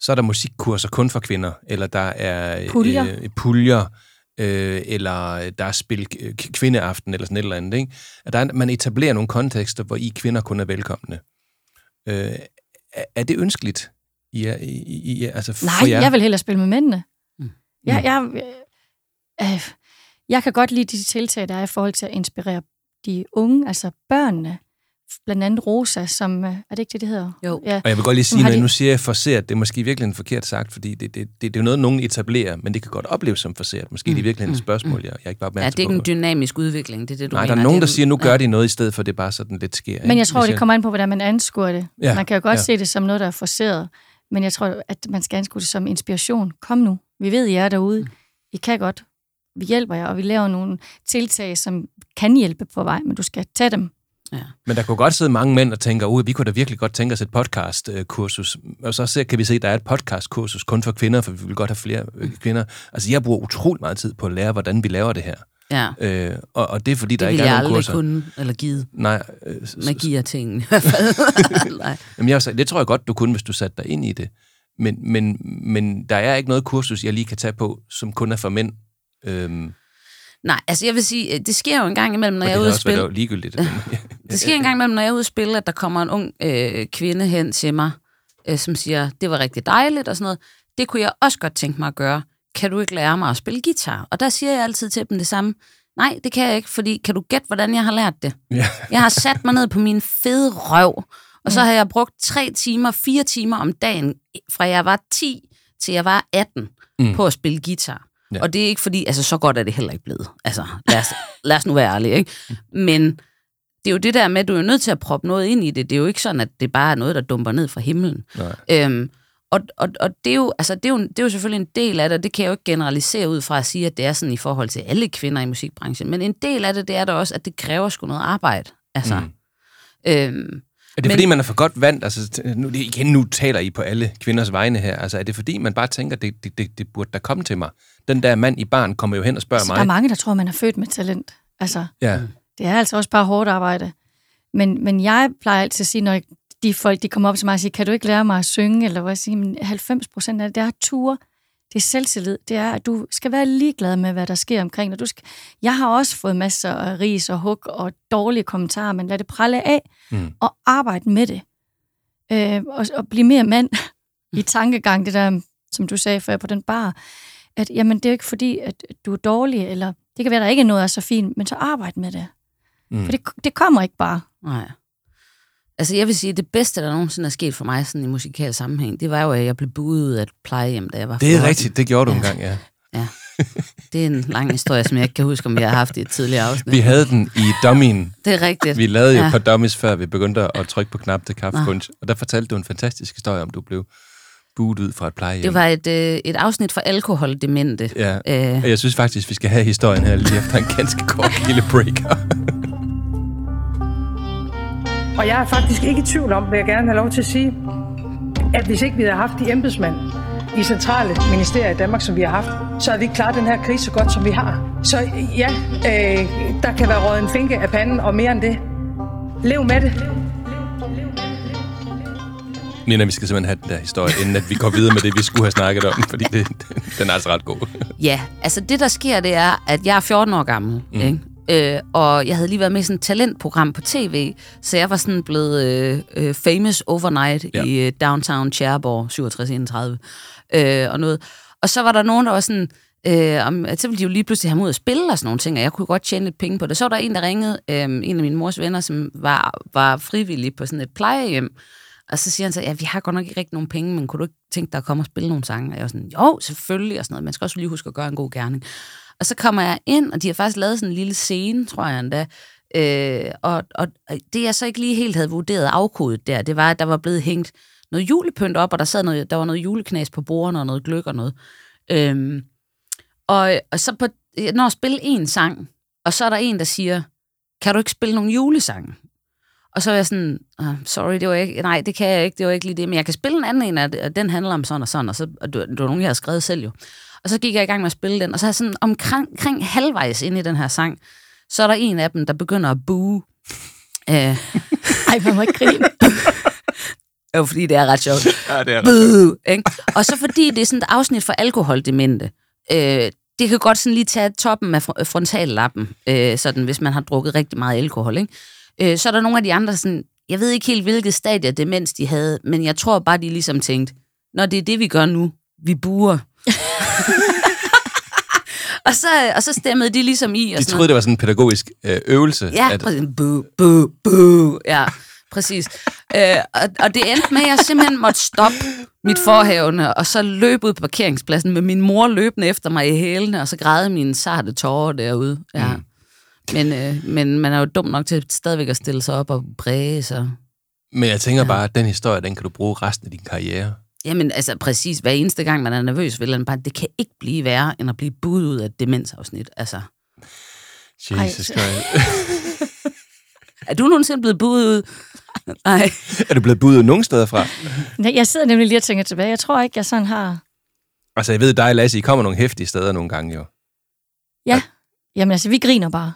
så er der musikkurser kun for kvinder, eller der er Puljer. øh, puljer øh, eller der er spil k- kvindeaften, eller sådan et eller andet. Ikke? At der er, man etablerer nogle kontekster, hvor I kvinder kun er velkomne. Øh, er, det ønskeligt? I, er- i, i, altså for nej, jer? jeg vil hellere spille med mændene. Mm. Jeg, jeg, øh, øh, jeg kan godt lide de tiltag, der er i forhold til at inspirere de unge, altså børnene. Blandt andet Rosa, som... øh, Er det ikke det, det hedder? Jo. Ja. Og jeg vil godt lige sige, når de- nu siger jeg forseret, det er måske virkelig en forkert sagt, fordi det, det, det, det er jo noget, nogen etablerer, men det kan godt opleves som forseret. Måske mm. det er virkelig et spørgsmål, jeg, jeg ikke bare Ja, opmærksom det er ikke en på. dynamisk udvikling, det er det, du Nej, mener. der er nogen, der siger, nu gør ja. de noget i stedet for, det bare sådan lidt sker. Men ikke? jeg tror, det kommer an på, hvordan man anskuer det. Ja, Man kan jo godt ja. se det som noget, der er forceret. Men jeg tror, at man skal anskue det som inspiration. Kom nu. Vi ved, I er derude. I kan godt. Vi hjælper jer, og vi laver nogle tiltag, som kan hjælpe på vej, men du skal tage dem. Ja. Men der kunne godt sidde mange mænd og tænke, at vi kunne da virkelig godt tænke os et podcast-kursus. Og så ser, kan vi se, at der er et podcast-kursus kun for kvinder, for vi vil godt have flere øh, kvinder. Altså, jeg bruger utrolig meget tid på at lære, hvordan vi laver det her. Ja, Øh, og, og det er fordi, der det ikke ville er jeg nogen aldrig kurser. kunne, eller givet. Nej, øh, Magi af tingene i hvert fald. Nej. Jamen, jeg, det tror jeg godt, du kunne, hvis du satte dig ind i det. Men, men, men der er ikke noget kursus, jeg lige kan tage på, som kun er for mænd. Øhm, Nej, altså jeg vil sige, øh, det sker jo en gang imellem, når og jeg det er ude at også være spille. dog ligegyldigt. Det sker en gang imellem, når jeg er ude at spille, at der kommer en ung øh, kvinde hen til mig, øh, som siger, det var rigtig dejligt og sådan noget. Det kunne jeg også godt tænke mig at gøre. Kan du ikke lære mig at spille guitar? Og der siger jeg altid til dem det samme. Nej, det kan jeg ikke, fordi kan du gætte, hvordan jeg har lært det? ja. Jeg har sat mig ned på min fede røv, og så har jeg brugt tre timer, fire timer om dagen, fra jeg var 10 til jeg var 18, Mm. mm. på at spille guitar. Ja. Ja. Og det er ikke fordi, altså så godt er det heller ikke blevet. Altså, lad os, lad os nu være ærlige, ikke? Men det er jo det der med, at du er nødt til at proppe noget ind i det. Det er jo ikke sådan, at det bare er noget, der dumper ned fra himlen. Nej. Øhm, og, og, og det, er jo, altså, det, er jo, det er jo selvfølgelig en del af det, og det kan jeg jo ikke generalisere ud fra at sige, at det er sådan i forhold til alle kvinder i musikbranchen. Men en del af det, det er da også, at det kræver sgu noget arbejde. Altså, Mm. mm. øhm, Er det Men- fordi, man er for godt vant? Altså, nu, igen, nu taler I på alle kvinders vegne her. Altså, er det fordi, man bare tænker, det, det, det, det burde da komme til mig? Den der mand i barn kommer jo hen og spørger Så mig. der er mange, der tror, man er født med talent. Altså, Ja, det er altså også bare hårdt arbejde. Men, men jeg plejer altid at sige, når de folk de kommer op til mig og siger, kan du ikke lære mig at synge? Eller hvad jeg siger, men 90 procent af det, det er ture. Det er selvtillid. Det er, at du skal være ligeglad med, hvad der sker omkring dig. Du skal... Jeg har også fået masser af ris og hug og dårlige kommentarer, men lad det pralle af Mm. og arbejde med det. Øh, og, og blive mere mand i tankegang, det der, som du sagde før på den bar, at jamen, det er jo ikke fordi, at du er dårlig, eller det kan være, at der ikke er noget, der er så fint, men så arbejde med det. Mm. For det, det kommer ikke bare. nej. Altså jeg vil sige, at det bedste, der nogensinde er sket for mig sådan i musikal sammenhæng, det var jo, at jeg blev budet ud af et plejehjem, da jeg var det er 14. rigtigt. Det gjorde du Ja. engang, ja. Det er en lang historie, som jeg ikke kan huske, om vi har haft i et tidligere afsnit. Vi havde den i dummien. Det er rigtigt. Vi lavede jo Ja. et par dummies, før vi begyndte at trykke på knap til kaffepunch. Og der fortalte du en fantastisk historie om, du blev buet ud fra et plejehjem. Det var et, øh, et afsnit for alkoholdemente. Ja, Øh, og jeg synes faktisk, vi skal have historien her lige efter en ganske kort lille break. Og jeg er faktisk ikke i tvivl om, vil jeg gerne have lov til at sige, at hvis ikke vi havde haft de embedsmænd i centrale ministerier i Danmark, som vi har haft, så havde vi ikke klaret den her krise så godt, som vi har. Så ja, øh, der kan være råd en finke af panden, og mere end det. Lev med det. Nina, vi skal simpelthen have den der historie, inden at vi går videre med det, vi skulle have snakket om, fordi det, den er altså ret god. Ja, altså det, der sker, det er, at jeg er 14 år gammel, mm. ikke? Øh, og jeg havde lige været med i sådan et talentprogram på tv, så jeg var sådan blevet øh, øh, famous overnight Ja. i øh, downtown Cherbourg, 6731, øh, og noget. Og så var der nogen, der var sådan, øh, om, at så ville de jo lige pludselig have mig ud at spille og sådan nogle ting, og jeg kunne godt tjene lidt penge på det. Så var der en, der ringede, øh, en af mine mors venner, som var, var frivillig på sådan et plejehjem, og så siger han så, ja, vi har godt nok ikke rigtig nogen penge, men kunne du ikke tænke dig at komme og spille nogle sange? Og jeg var sådan, jo, selvfølgelig, og sådan noget. Man skal også lige huske at gøre en god gerning. Og så kommer jeg ind, og de har faktisk lavet sådan en lille scene, tror jeg endda. Øh, og, og det, jeg så ikke lige helt havde vurderet afkodet der, det var, at der var blevet hængt noget julepynt op, og der, sad noget, der var noget juleknas på bordene, og noget gløk og noget. Øhm, og, og så på, jeg når at spille en sang, og så er der en, der siger, kan du ikke spille nogle julesange? Og så er jeg sådan, oh, sorry, det var ikke, nej, det kan jeg ikke, det var ikke lige det, men jeg kan spille en anden en, og og den handler om sådan og sådan, og så, og det, var, det var nogen, jeg havde skrevet selv jo. Og så gik jeg i gang med at spille den, og så er sådan omkring kring halvvejs ind i den her sang, så er der en af dem, der begynder at bue. Øh, Ej, man må ikke grine. jo, fordi det er ret sjovt. Ja, det er Boo, ikke? Og så fordi det er sådan et afsnit for alkoholdemente. Øh, det kan godt sådan lige tage toppen af fr- frontallappen, øh, sådan, hvis man har drukket rigtig meget alkohol. Ikke? Øh, så er der nogle af de andre, sådan, jeg ved ikke helt, hvilket stadie demens de havde, men jeg tror bare, de ligesom tænkte, når det er det, vi gør nu, vi buer. Og, så, og så stemmede de ligesom i. Og De sådan troede, det var sådan en pædagogisk øh, øvelse. Ja, at, præcis. Bu, bu, bu. Ja, præcis. Øh, og, og det endte med, at jeg simpelthen måtte stoppe mit forhævne, og så løbe ud på parkeringspladsen med min mor løbende efter mig i hælene, og så græde mine sarte tårer derude. Ja. Mm. Men, øh, men man er jo dum nok til stadigvæk at stille sig op og præge sig. Men jeg tænker bare, at den historie, den kan du bruge resten af din karriere. Jamen, altså præcis, hver eneste gang, man er nervøs, vil man bare, det kan ikke blive værre, end at blive budt ud af et demensafsnit. Altså, Jesus. Christ. er du nogensinde blevet budt ud? Nej. er du blevet budet nogen steder fra? Nej, Jeg sidder nemlig lige og tænker tilbage. Jeg tror ikke, jeg sådan har... Altså, jeg ved dig, Lasse, I kommer nogle hæftige steder nogle gange jo. Ja, Jamen altså, vi griner bare.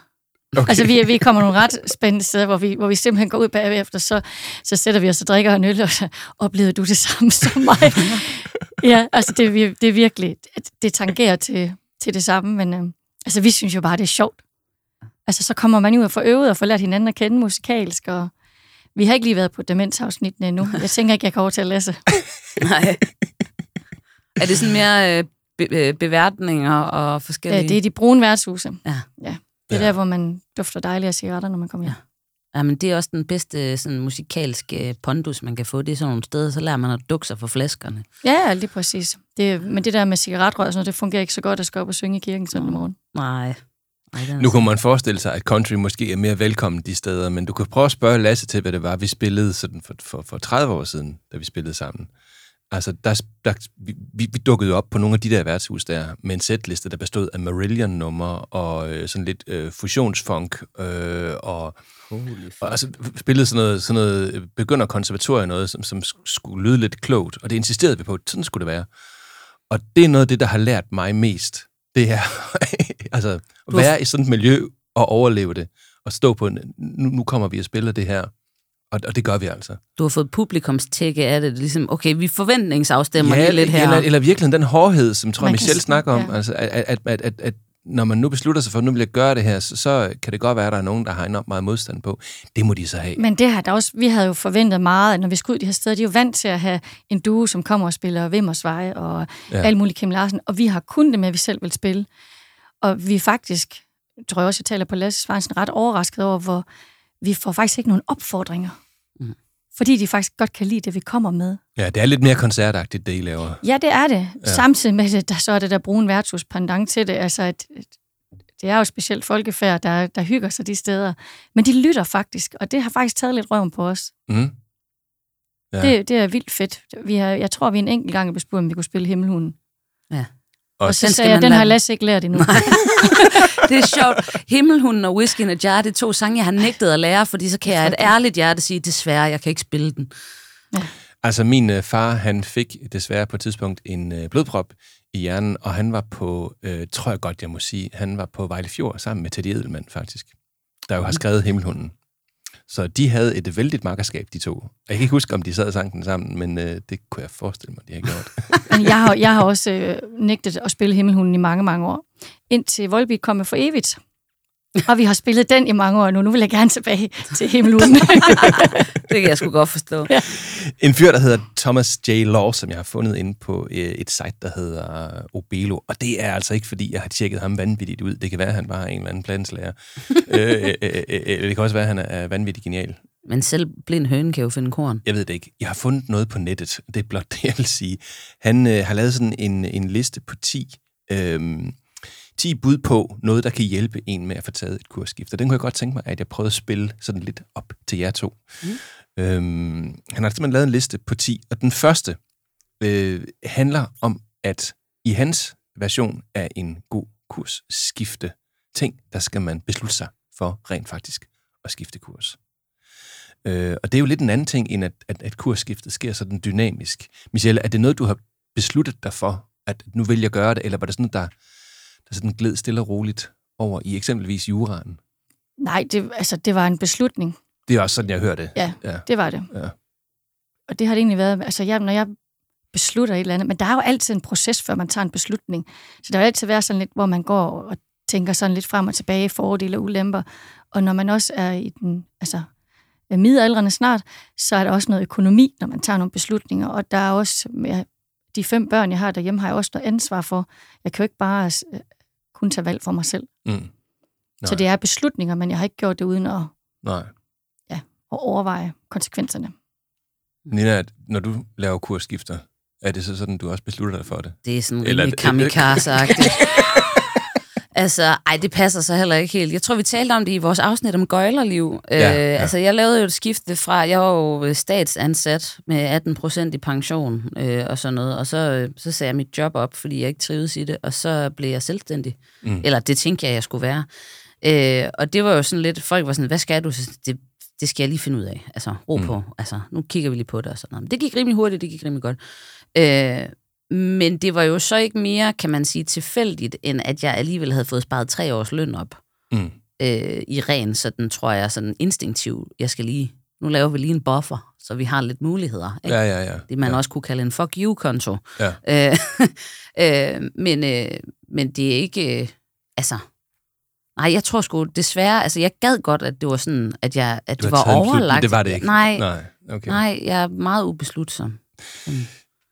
Okay. Altså, vi, vi kommer nogle ret spændende steder, hvor vi, hvor vi simpelthen går ud bagefter, så, så sætter vi os og drikker en øl, og så oplevede du det samme som mig. ja, altså, det, det er virkelig, det tangerer til, til det samme, men øh, altså, vi synes jo bare, det er sjovt. Altså, så kommer man ud og får øvet og får lært hinanden at kende musikalsk, og vi har ikke lige været på demensafsnittene endnu. Jeg tænker ikke, jeg kan overtale Lasse. Nej. Er det sådan mere øh, be, øh, beværtninger og forskellige... Ja, det er de brune værtshuse. Ja. ja. Det er Ja. der, hvor man dufter dejlige af cigaretter, når man kommer hjem. Ja, men det er også den bedste sådan, musikalske pondus, man kan få. Det er sådan nogle steder, så lærer man at dukke sig for flaskerne. Ja, ja, lige præcis. Det, men det der med cigaretrøg og sådan noget, det fungerer ikke så godt at skal op og synge i kirken sådan om morgenen. Nej. Nej Nu kunne man forestille sig, at country måske er mere velkommen de steder, men du kan prøve at spørge Lasse til, hvad det var, vi spillede sådan for, for, for 30 år siden, da vi spillede sammen. Altså, der, der, vi, vi dukkede jo op på nogle af de der værtshus der, med en setliste, der bestod af Marillion-numre og øh, sådan lidt øh, fusionsfunk, øh, og, og altså, spillede sådan noget, sådan noget øh, begynder konservatorium noget, som, som skulle lyde lidt klogt, og det insisterede vi på, sådan skulle det være. Og det er noget af det, der har lært mig mest. Det er altså, at være i sådan et miljø og overleve det, og stå på, en, nu, nu kommer vi og spiller det her, og, og det gør vi altså. Du har fået publikumstække af det. Ligesom, okay, vi forventningsafstemmer lige lidt her. Eller, eller virkelig den hårdhed, som tror Man kan Michelle snakker om, ja. altså, at, at, at, at, at når man nu beslutter sig for, at nu vil jeg gøre det her, så, så kan det godt være, at der er nogen, der har enormt meget modstand på. Det må de så have. Men det har der også, vi havde jo forventet meget, at når vi skulle ud de her steder, de er jo vant til at have en duo, som kommer og spiller Vimmersvej og Ja. ja. alt muligt Kim Larsen, og vi har kun det med, at vi selv vil spille. Og vi er faktisk, tror jeg også, jeg taler på Lasses vejen, sådan ret overrasket over, hvor vi får faktisk ikke nogen opfordringer. Mm. Fordi de faktisk godt kan lide det, vi kommer med. Ja, det er lidt mere koncertagtigt, det I laver. Ja, det er det. Ja. Samtidig med det, der så er det der brune værtshus pendant til det. Altså, at, det er jo specielt folkefærd, der, der hygger sig de steder. Men de lytter faktisk, og det har faktisk taget lidt røven på os. Mm. Ja. Det, det er vildt fedt. Vi har, jeg tror, vi en enkelt gang besluttet, om vi kunne spille Himmelhunden. Ja. Og så den skal sagde jeg, den lade- har Lasse ikke lært endnu. Det er sjovt. Himmelhunden og Whisky in a Jar, det er to sange, jeg har nægtet at lære, fordi så kan jeg et ærligt hjerte sige, desværre, jeg kan ikke spille den. Altså, min øh, far, han fik desværre på et tidspunkt en øh, blodprop i hjernen, og han var på, øh, tror jeg godt, jeg må sige, han var på Vejle Fjord sammen med Teddy Edelmann, faktisk, der jo har skrevet Himmelhunden. Så de havde et vældigt makkerskab, de to. Jeg kan ikke huske, om de sad og sang den sammen, men øh, det kunne jeg forestille mig, de har gjort. Jeg har, jeg har også øh, nægtet at spille Himmelhunden i mange, mange år. Indtil Volbeat kom med for evigt. Og vi har spillet den i mange år nu. Nu vil jeg gerne tilbage til Himmelhunden. Det kan jeg sgu godt forstå. En fyr, der hedder Thomas J. Law, som jeg har fundet inde på øh, et site, der hedder Obelo. Og det er altså ikke, fordi jeg har tjekket ham vanvittigt ud. Det kan være, at han bare er en eller anden planslærer. øh, øh, øh, øh, det kan også være, at han er vanvittigt genial. Men selv blind høne kan jo finde korn. Jeg ved det ikke. Jeg har fundet noget på nettet. Det er blot det, jeg vil sige. Han øh, har lavet sådan en, en liste på 10, øh, 10 bud på noget, der kan hjælpe en med at få taget et kursskift. Og den kunne jeg godt tænke mig, at jeg prøvede at spille sådan lidt op til jer to. Mm. Øhm, han har simpelthen lavet en liste på 10, og den første øh, handler om, at i hans version af en god kursskifte ting, der skal man beslutte sig for rent faktisk at skifte kurs. Øh, og det er jo lidt en anden ting, end at, at, at kursskiftet sker sådan dynamisk. Michelle, er det noget, du har besluttet dig for, at nu vil jeg gøre det, eller var det sådan, der, der sådan gled stille og roligt over i eksempelvis juraen? Nej, det, altså, det var en beslutning. Det er også sådan, jeg hører det. Ja, Ja. det var det. Ja. Og det har det egentlig været, altså jeg, når jeg beslutter et eller andet, men der er jo altid en proces, før man tager en beslutning. Så der vil altid være sådan lidt, hvor man går og tænker sådan lidt frem og tilbage, fordele og ulemper. Og når man også er i den, altså er midaldrende snart, så er der også noget økonomi, når man tager nogle beslutninger. Og der er også, ja, de fem børn, jeg har derhjemme, har jeg også noget ansvar for. Jeg kan jo ikke bare kun tage valg for mig selv. Mm. Så det er beslutninger, men jeg har ikke gjort det uden at, Nej. at overveje konsekvenserne. Nina, når du laver kursskifter, er det så sådan, du også beslutter dig for det? Det er sådan Eller er kamikaze-agtigt. altså, ej, det passer så heller ikke helt. Jeg tror, vi talte om det i vores afsnit om gøjlerliv. Ja, øh, ja. Altså, jeg lavede jo et skifte fra, jeg var jo statsansat med 18 procent i pension øh, og sådan noget, og så, øh, så sagde jeg mit job op, fordi jeg ikke trivedes i det, og så blev jeg selvstændig. Mm. Eller det tænkte jeg, jeg skulle være. Øh, og det var jo sådan lidt, folk var sådan, hvad skal du? Så Det, det skal jeg lige finde ud af. Altså, ro mm. på. Altså, nu kigger vi lige på det og sådan noget. Men det gik rimelig hurtigt, det gik rimelig godt. Øh, Men det var jo så ikke mere, kan man sige, tilfældigt, end at jeg alligevel havde fået sparet tre års løn op. Mm. Øh, I ren, sådan tror jeg, sådan instinktiv. Jeg skal lige, nu laver vi lige en buffer, så vi har lidt muligheder. Ikke? Ja, ja, ja. Det man ja. også kunne kalde en fuck you-konto. Ja. Øh, øh, men, øh, men det er ikke... Øh, altså... Nej, jeg tror sgu desværre... Altså, jeg gad godt, at det var sådan, at, jeg, at det var overlagt. Det var det ikke. Nej, Nej, okay. nej, jeg er meget ubeslutsom.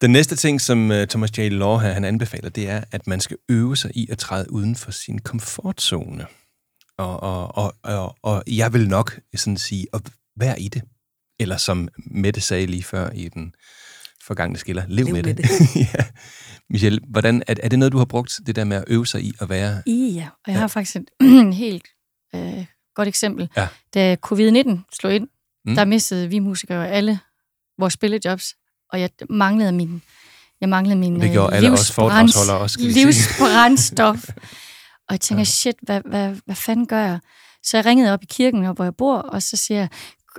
Den næste ting, som uh, Thomas J. Law her, han anbefaler, det er, at man skal øve sig i at træde uden for sin komfortzone. Og, og, og, og, og jeg vil nok sådan sige, at være i det. Eller som Mette sagde lige før i den forgangne skiller, lev, Lev med, med det. ja. Michelle, hvordan, er, er det noget, du har brugt, det der med at øve sig i at være... I, ja. Og jeg Ja. har faktisk et helt øh, godt eksempel. Ja. Da covid-19 slog ind, mm. der mistede vi musikere alle vores spillejobs, og jeg manglede min, jeg manglede min Det øh, gjorde alle os foredragsholdere også, skal livsbrændstof. og jeg tænker, shit, hvad, hvad, hvad fanden gør jeg? Så jeg ringede op i kirken, hvor jeg bor, og så siger jeg,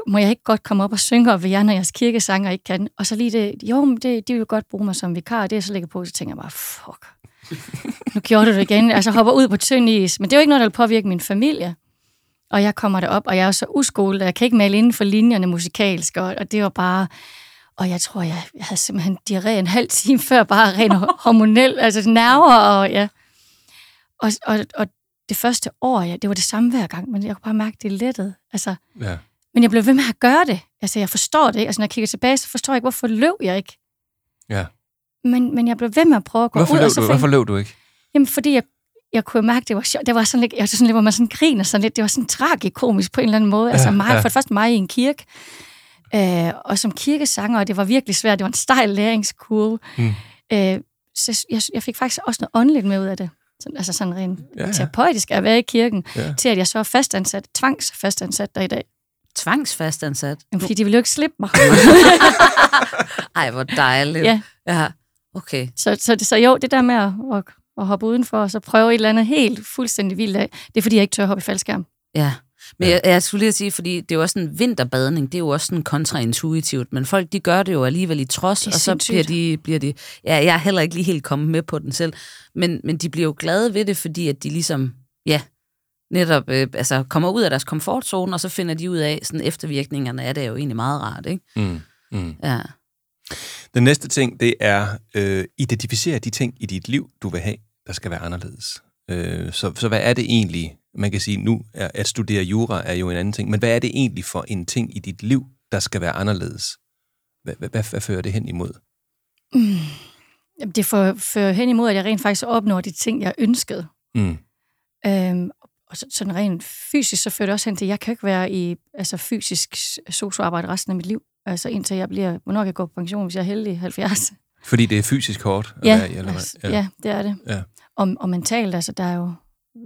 må jeg ikke godt komme op og synge op ved jer, når jeres kirkesanger ikke kan? Og så lige det, jo, men det, de vil godt bruge mig som vikar, og det jeg så lægger på, så tænker jeg bare, fuck, nu gjorde du det igen. Altså hopper ud på tynd is. Men det er jo ikke noget, der vil påvirke min familie. Og jeg kommer derop, og jeg er jo så uskolet, og jeg kan ikke male inden for linjerne musikalsk, og, og det var bare... Og jeg tror, jeg, havde simpelthen diarré en halv time før, bare ren hormonel, altså nerver, og ja. Og, og, og det første år, ja, det var det samme hver gang, men jeg kunne bare mærke, det lettede. Altså, Ja. men jeg blev ved med at gøre det. Altså, jeg forstår det ikke. Altså, når jeg kigger tilbage, så forstår jeg ikke, hvorfor løb jeg ikke. ja. Men, men jeg blev ved med at prøve at gå Hvorfor ud. løb og så du, fandt- hvorfor løb du ikke? Jamen, fordi jeg, jeg kunne mærke, det var sjovt. Det var sådan lidt, jeg var sådan lidt, hvor man sådan griner sådan lidt. Det var sådan tragikomisk på en eller anden måde. Altså Ja, mig, ja. for det første mig i en kirke. Øh, og som kirkesanger, og det var virkelig svært. Det var en stejl læringskurve. Mm. Øh, så jeg, jeg fik faktisk også noget åndeligt med ud af det. Sådan, altså sådan rent Ja, ja, terapeutisk at være i kirken, Ja. til at jeg så er fastansat, tvangsfastansat der i dag. Tvangsfastansat. Jamen, fordi de ville jo ikke slippe mig. Ej, hvor dejligt. Ja. ja. Okay. Så, så, så jo, det der med at, at, at hoppe udenfor, og så prøve et eller andet helt fuldstændig vildt af, det er fordi, jeg ikke tør hoppe i faldskærm. Ja. Men Ja. jeg, jeg skulle lige at sige, fordi det er jo også en vinterbadning, det er jo også sådan kontraintuitivt, men folk de gør det jo alligevel i trods, og så bliver de, bliver de, ja, jeg er heller ikke lige helt kommet med på den selv, men, men de bliver jo glade ved det, fordi at de ligesom, ja, netop øh, altså, kommer ud af deres komfortzone, og så finder de ud af, sådan eftervirkningerne af det er jo egentlig meget rart, ikke? Mm. Mm. Ja. Den næste ting, det er øh, identificere de ting i dit liv, du vil have, der skal være anderledes. Øh, så, så hvad er det egentlig, man kan sige, nu er, at studere jura er jo en anden ting, men hvad er det egentlig for en ting i dit liv, der skal være anderledes? Hvad, hvad, hvad, hvad fører det hen imod? Mm. Jamen, det får- fører hen imod, at jeg rent faktisk opnår de ting, jeg ønskede. Mm. Øhm, og så, sådan rent fysisk, så fører det også hen til, at jeg kan ikke være i altså fysisk socioarbejde resten af mit liv. Altså indtil jeg bliver, hvornår kan jeg gå på pension, hvis jeg er heldig, 70. Fordi det er fysisk hårdt Ja, være eller altså, hvad? ja, det er det. Ja. Og, og mentalt, altså der er jo,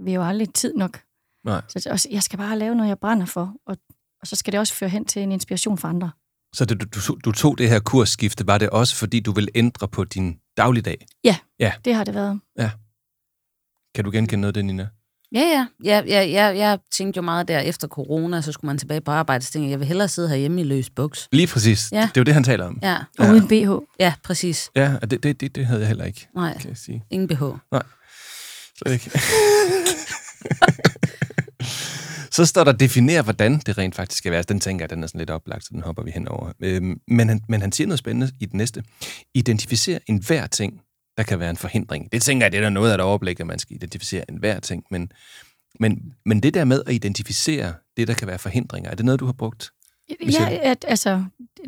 vi har jo aldrig tid nok. Nej. Så også, jeg skal bare lave noget, jeg brænder for, og, og så skal det også føre hen til en inspiration for andre. Så du, du, du tog det her kursskifte, var det også fordi, du vil ændre på din dagligdag? Det har det været. Kan du genkende noget af det, Nina? Ja, ja. ja, ja, ja jeg tænkte jo meget der efter corona, så skulle man tilbage på arbejde, så tænkte jeg, jeg vil hellere sidde herhjemme i løs buks. Lige præcis. Ja. Det er jo det, han taler om. Ja, Og Ja. uden BH. ja, præcis. Ja, og det, det, det, det havde jeg heller ikke, Nej, kan jeg sige. ingen BH. Slet ikke. så står der, definere, hvordan det rent faktisk skal være. Den tænker jeg, den er sådan lidt oplagt, så den hopper vi henover. Øhm, men, han, men han siger noget spændende i det næste. Identificere enhver ting, der kan være en forhindring. Det tænker jeg, det er der noget af et overblik, at man skal identificere enhver ting. Men, men, men det der med at identificere det, der kan være forhindringer, er det noget, du har brugt? Michelle? Ja, at, altså,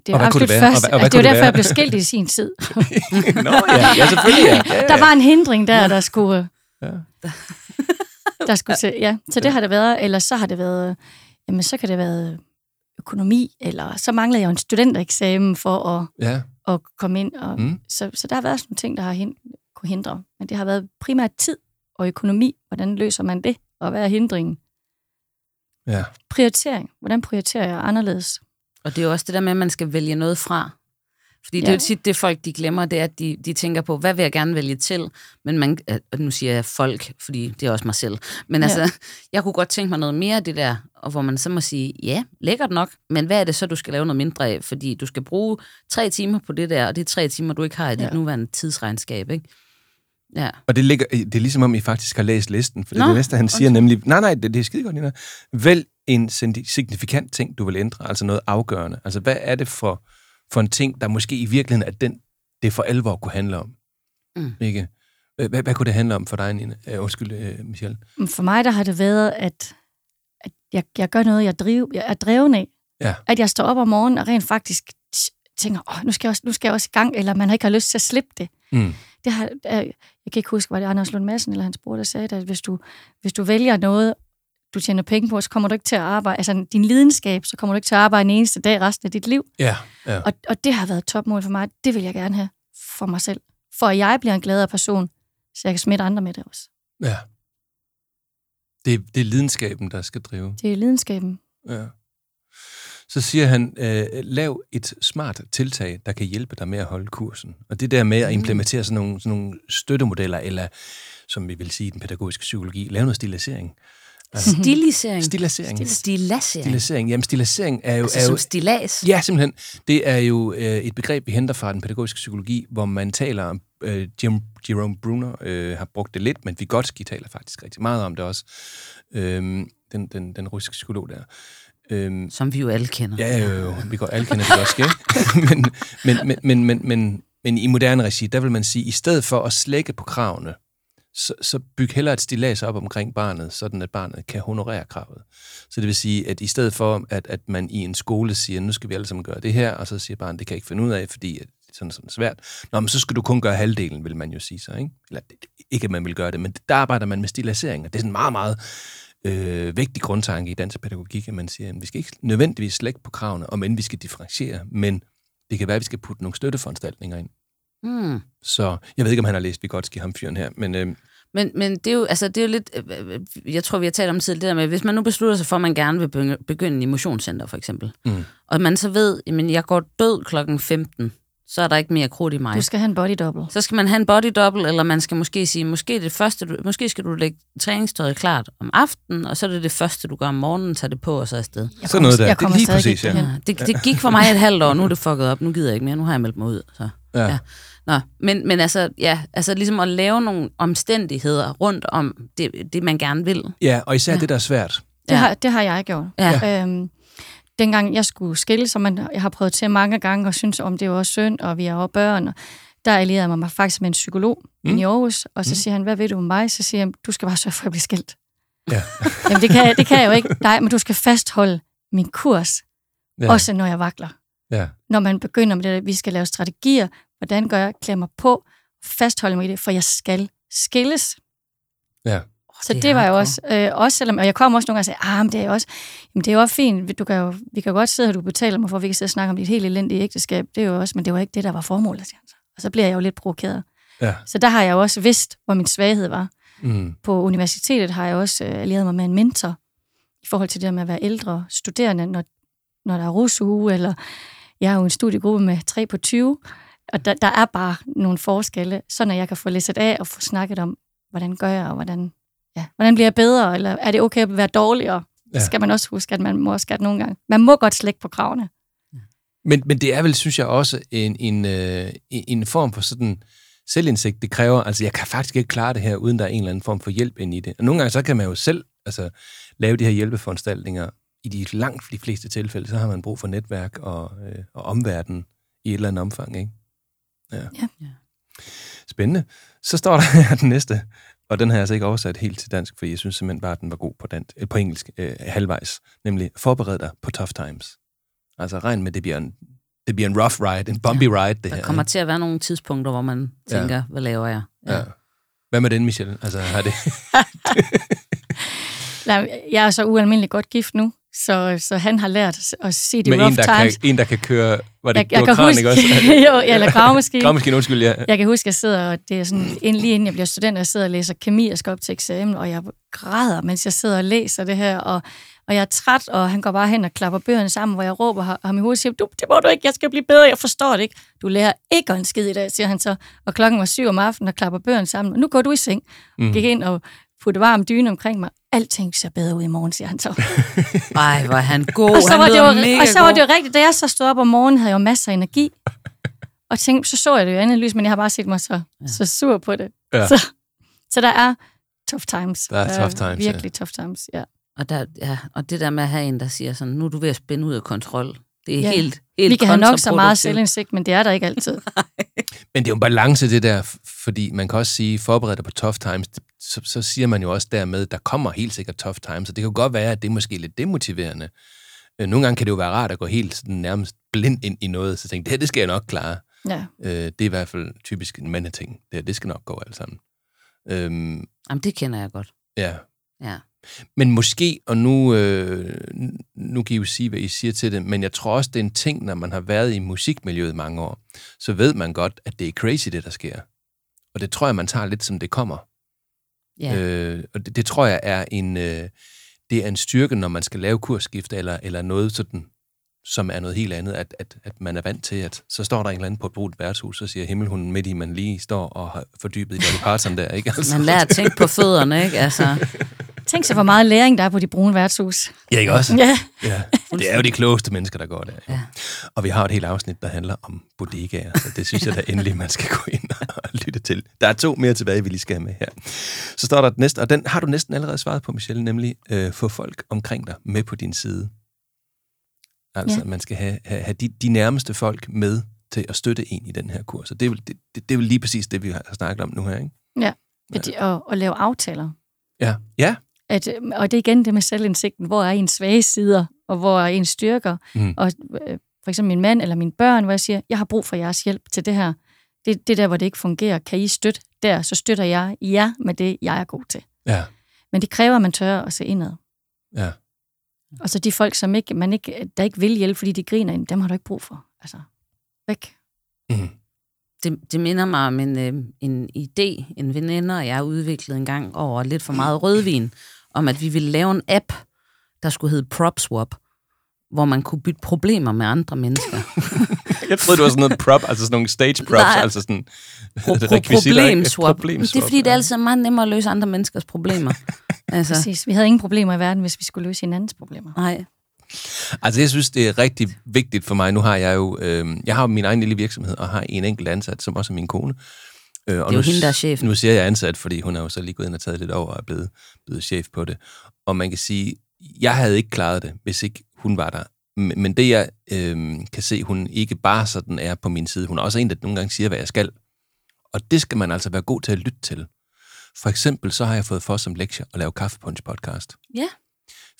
det er Og kunne absolut det? Og først. og hvad altså, det var det derfor, være? jeg blev skilt i sin tid. Nå ja, ja selvfølgelig. Ja. Ja, ja. Der var en hindring der, der skulle... Ja. Der skulle til, ja. Så det har det været. Eller så har det været... Jamen, så kan det have været økonomi, eller så manglede jeg jo en studentereksamen for at, ja. at komme ind. Og, Mm. så, så der har været sådan nogle ting, der har hin, kunne hindre. Men det har været primært tid og økonomi. Hvordan løser man det? Og hvad er hindringen? ja. Prioritering. Hvordan prioriterer jeg anderledes? Og det er jo også det der med, at man skal vælge noget fra. Fordi ja. det er jo tit det, folk de glemmer, det er, at de, de tænker på, hvad vil jeg gerne vælge til? Men man, øh, og nu siger jeg folk, fordi det er også mig selv. Men Ja. altså, jeg kunne godt tænke mig noget mere af det der, og hvor man så må sige, ja, lækkert nok, men hvad er det så, du skal lave noget mindre af? Fordi du skal bruge tre timer på det der, og det er tre timer, du ikke har i dit Ja. nuværende tidsregnskab, ikke? Ja. Og det, ligger, det er ligesom om, I faktisk har læst listen, for det, er Nå, det næste, han siger nemlig, nej, nej, det, det er skide godt, Nina. Vælg en signifikant ting, du vil ændre, altså noget afgørende. Altså, hvad er det for, for en ting, der måske i virkeligheden er den, det for alvor kunne handle om? Mm. Ikke? Hvad, hvad, kunne det handle om for dig, Nina? Uh, undskyld, uh, Michelle. For mig der har det været, at, at jeg, jeg gør noget, jeg, driv, jeg er dreven af. Ja. At jeg står op om morgenen og rent faktisk tænker, Åh, nu, skal jeg også, nu skal jeg også i gang, eller man har ikke har lyst til at slippe det. Mm. det har, jeg kan ikke huske, var det Anders Lund Madsen eller hans bror, der sagde det, at hvis du, hvis du vælger noget, du tjener penge på, så kommer du ikke til at arbejde, altså din lidenskab, så kommer du ikke til at arbejde en eneste dag resten af dit liv. Ja, ja. Og, og det har været et topmål for mig. Det vil jeg gerne have for mig selv. For at jeg bliver en gladere person, så jeg kan smitte andre med det også. ja. Det, er- det er lidenskaben, der skal drive. Det er lidenskaben. Ja. Så siger han, øh, lav et smart tiltag, der kan hjælpe dig med at holde kursen. Og det der med at implementere sådan nogle, sådan nogle støttemodeller, eller som vi vil sige i den pædagogiske psykologi, lave noget stilisering. Stilisering. Stilisering. Stilasering. Stilisering. Jamen, stilisering er jo... Altså er jo som stilas. Ja, simpelthen. Det er jo øh, et begreb, vi henter fra den pædagogiske psykologi, hvor man taler om, øh, Jim, Jerome Bruner øh, har brugt det lidt, men Vygotsky taler faktisk rigtig meget om det også. Øh, den, den, den russiske psykolog der. Øh, Som vi jo alle kender. Ja, jo, jo. Vi går alle kender Vygotsky, ikke? men, men, men, men, men, men, men i moderne regi, der vil man sige, i stedet for at slække på kravene, så, så byg heller et stilas op omkring barnet, sådan at barnet kan honorere kravet. Så det vil sige, at i stedet for, at, at man i en skole siger, nu skal vi alle sammen gøre det her, og så siger barnet, det kan jeg ikke finde ud af, fordi at det er sådan, sådan svært. Nå, men så skal du kun gøre halvdelen, vil man jo sige så, ikke? Eller ikke, at man vil gøre det, men der arbejder man med stilisering, og det er sådan meget, meget øh, vigtig grundtanke i dansk pædagogik, at man siger, at vi skal ikke nødvendigvis slække på kravene, om end vi skal differentiere, men det kan være, at vi skal putte nogle støtteforanstaltninger ind. Hmm. Så jeg ved ikke, om han har læst Vygotsky, ham fyren her, men øh, Men, men det, er jo, altså, det er jo lidt, øh, øh, jeg tror, vi har talt om tidligere, det der med, hvis man nu beslutter sig for, at man gerne vil begynde- i motionscenter, for eksempel, Mm. og man så ved, at jeg går død klokken 15, så er der ikke mere krudt i mig. Du skal have en body double. Så skal man have en body double, eller man skal måske sige, måske, det første, du, måske skal du lægge træningstøjet klart om aftenen, og så er det det første, du gør om morgenen, tager det på, og så er afsted. Jeg sådan noget der. jeg Det er lige præcis, ikke ja. Ja, det, det gik for mig et halvt år, nu er det fucket op, nu gider jeg ikke mere, nu har jeg meldt mig ud. Så. ja. Ja. Nå, men, men altså, ja, altså ligesom at lave nogle omstændigheder rundt om det, det man gerne vil. ja, og især ja. det, der er svært. Det, Ja. har, det har jeg gjort. Ja. Øhm, dengang jeg skulle skille, som man, jeg har prøvet til mange gange, og synes om det var synd, og vi er jo børn, og der allierede jeg mig faktisk med en psykolog mm. i Aarhus, og så siger han, hvad ved du om mig? Så siger jeg, du skal bare sørge for at blive skilt. Ja. Jamen, det kan, jeg- det kan jeg jo ikke. Nej, men du skal fastholde min kurs, ja. også når jeg vakler. Ja. Når man begynder med det, at vi skal lave strategier, hvordan gør jeg, klæder mig på, fastholde mig i det, for jeg skal skilles. Ja. Så det det, var jo også, øh, også selvom, og jeg kom også nogle gange og sagde, ah, men det er jo også, jamen det er jo også fint, du kan jo, vi kan jo godt sidde her, du betaler mig for, at vi kan sidde og snakke om dit helt elendige ægteskab, det er jo også, men det var ikke det, der var formålet, siger han så. Og så bliver jeg jo lidt provokeret. Ja. Så der har jeg jo også vidst, hvor min svaghed var. Mm. På universitetet har jeg også øh, allieret mig med en mentor, i forhold til det med at være ældre studerende, når, når der er rusuge, eller jeg er jo en studiegruppe med 3 på 20, og der, der er bare nogle forskelle, så når jeg kan få læsset af og få snakket om, hvordan gør jeg, og hvordan, ja, hvordan bliver jeg bedre, eller er det okay at være dårligere? Ja. Skal man også huske, at man må også godt nogle gange. Man må godt slække på kravene. Men, men det er vel, synes jeg, også en, en, øh, en form for sådan selvindsigt. Det kræver, altså jeg kan faktisk ikke klare det her, uden der er en eller anden form for hjælp ind i det. Og nogle gange så kan man jo selv altså, lave de her hjælpeforanstaltninger. I de langt de fleste tilfælde, så har man brug for netværk og, øh, og omverden i et eller andet omfang. Ikke? Ja. Ja. Ja. Spændende. Så står der her den næste, og den har jeg altså ikke oversat helt til dansk, fordi jeg synes simpelthen bare, at den var god på, dansk, øh, på engelsk øh, halvvejs. Nemlig, forbered dig på tough times. Altså regn med, det bliver en, det bliver en rough ride, en bumpy ride, det Der her. kommer ikke? til at være nogle tidspunkter, hvor man Ja. tænker, hvad laver jeg? Ja. Hvad med den, Michelle? Altså, har det... Nej, Jeg er så ualmindeligt godt gift nu, så, så han har lært at se de med rough en der, kan, times. en, der kan køre... Var det, Jeg, det jeg kan kran, huske, ikke også? jo, eller gravemaskine. Gravmaskine, undskyld, ja. Jeg kan huske, at jeg sidder, og det er sådan, inden, lige inden jeg bliver student, og jeg sidder og læser kemi, og skal op til eksamen, og jeg græder, mens jeg sidder og læser det her, og, Og jeg er træt, og han går bare hen og klapper bøgerne sammen, hvor jeg råber ham i hovedet og siger, du, det må du ikke, jeg skal blive bedre, jeg forstår det ikke. Du lærer ikke en skid i dag, siger han så. Og klokken var syv om aftenen, og klapper bøgerne sammen. Og nu går du i seng. Mm. Gik ind og putte varm dyne omkring mig. Alting ser bedre ud i morgen, siger han så. Ej, hvor er han god. og så, han var det, jo, og så var det jo rigtigt, da jeg så stod op om morgenen, havde jeg jo masser af energi. Og tænkte, så så jeg det jo i andet lys, men jeg har bare set mig så, ja. så sur på det. Ja. Så, så der er tough times. Der er tough times, ja. Virkelig tough times, ja. Og, der, ja, og det der med at have en, der siger sådan, nu er du ved at spænde ud af kontrol. Det er Ja. helt, helt Vi kan have nok så meget selvindsigt, men det er der ikke altid. Men det er jo en balance, det der, fordi man kan også sige, forbered dig på tough times, så, så siger man jo også dermed, der kommer helt sikkert tough times, og det kan godt være, at det er måske lidt demotiverende. Øh, Nogle gange kan det jo være rart at gå helt sådan nærmest blind ind i noget, så tænke, det her, det skal jeg nok klare. Ja. Øh, Det er i hvert fald typisk en mandeting. Det her, det skal nok gå alt sammen. Øhm, Jamen, det kender jeg godt. ja. Ja. Men måske, og nu, øh, nu kan I jo sige, hvad I siger til det, men jeg tror også, det er en ting, når man har været i musikmiljøet mange år, så ved man godt, at det er crazy, det der sker. Og det tror jeg, man tager lidt, som det kommer. Ja. Øh, og det, det tror jeg er en, øh, det er en styrke, når man skal lave kursskift eller, eller noget sådan, som er noget helt andet, at, at, at man er vant til, at så står der en eller anden på et brugt værtshus, og siger himmelhunden midt i, man lige står og har fordybet i Dolly Parton der, ikke? Altså, Man lærer at tænke på fødderne, ikke? Altså, Tænk så, hvor meget læring der er på de brune værtshus. Ja, ikke også? Ja. Ja, det er jo de klogeste mennesker, der går der. Ja. Ja. Og vi har et helt afsnit, der handler om bodegaer, så det synes jeg da endelig, man skal gå ind og lytte til. Der er to mere tilbage, vi lige skal have med her. Så står der næste, og den har du næsten allerede svaret på, Michelle, nemlig øh, få folk omkring dig med på din side. Altså, ja. Ja. man skal have, have, have de, de nærmeste folk med til at støtte en i den her kurs. Og det er, det, det, det er lige præcis det, vi har snakket om nu her, ikke? Ja. At, og, og lave aftaler. Ja. Ja. At, øh, og det er igen det med selvindsigten. Hvor er ens svage sider, og hvor er ens styrker? Mm. Og øh, for eksempel min mand eller mine børn, hvor jeg siger, jeg har brug for jeres hjælp til det her. Det, det der, hvor det ikke fungerer, kan I støtte der, så støtter jeg jer med det, jeg er god til. Ja. Men det kræver, at man tør at se indad. Ja. Og så de folk, som ikke, man ikke, der ikke vil hjælpe, fordi de griner, jamen, dem har du ikke brug for. Altså, væk. Mm. det, det minder mig om en, øh, en idé, en veninde og jeg udviklede en gang over lidt for meget rødvin, om at vi ville lave en app, der skulle hedde PropSwap, hvor man kunne bytte problemer med andre mennesker. Jeg troede, det var sådan noget prop, altså sådan nogle stage props, Nej. altså sådan Pro- pro- problemswap. Problemswap, Det er fordi, det er altid meget nemmere at løse andre menneskers problemer. altså, Præcis. Vi havde ingen problemer i verden, hvis vi skulle løse hinandens problemer. nej. Altså, jeg synes, det er rigtig vigtigt for mig. Nu har jeg jo, øh, jeg har jo min egen lille virksomhed, og har en enkelt ansat, som også er min kone. Øh, og Det er jo nu, hende, der er chefen. Nu siger jeg ansat, fordi hun er jo så lige gået ind og taget lidt over og er blevet, blevet chef på det. Og man kan sige, jeg havde ikke klaret det, hvis ikke hun var der. Men men det, jeg øh, kan se, hun ikke bare sådan er på min side. Hun er også en, der nogle gange siger, hvad jeg skal. Og det skal man altså være god til at lytte til. For eksempel så har jeg fået for som lektie at lave kaffepunch podcast. Ja.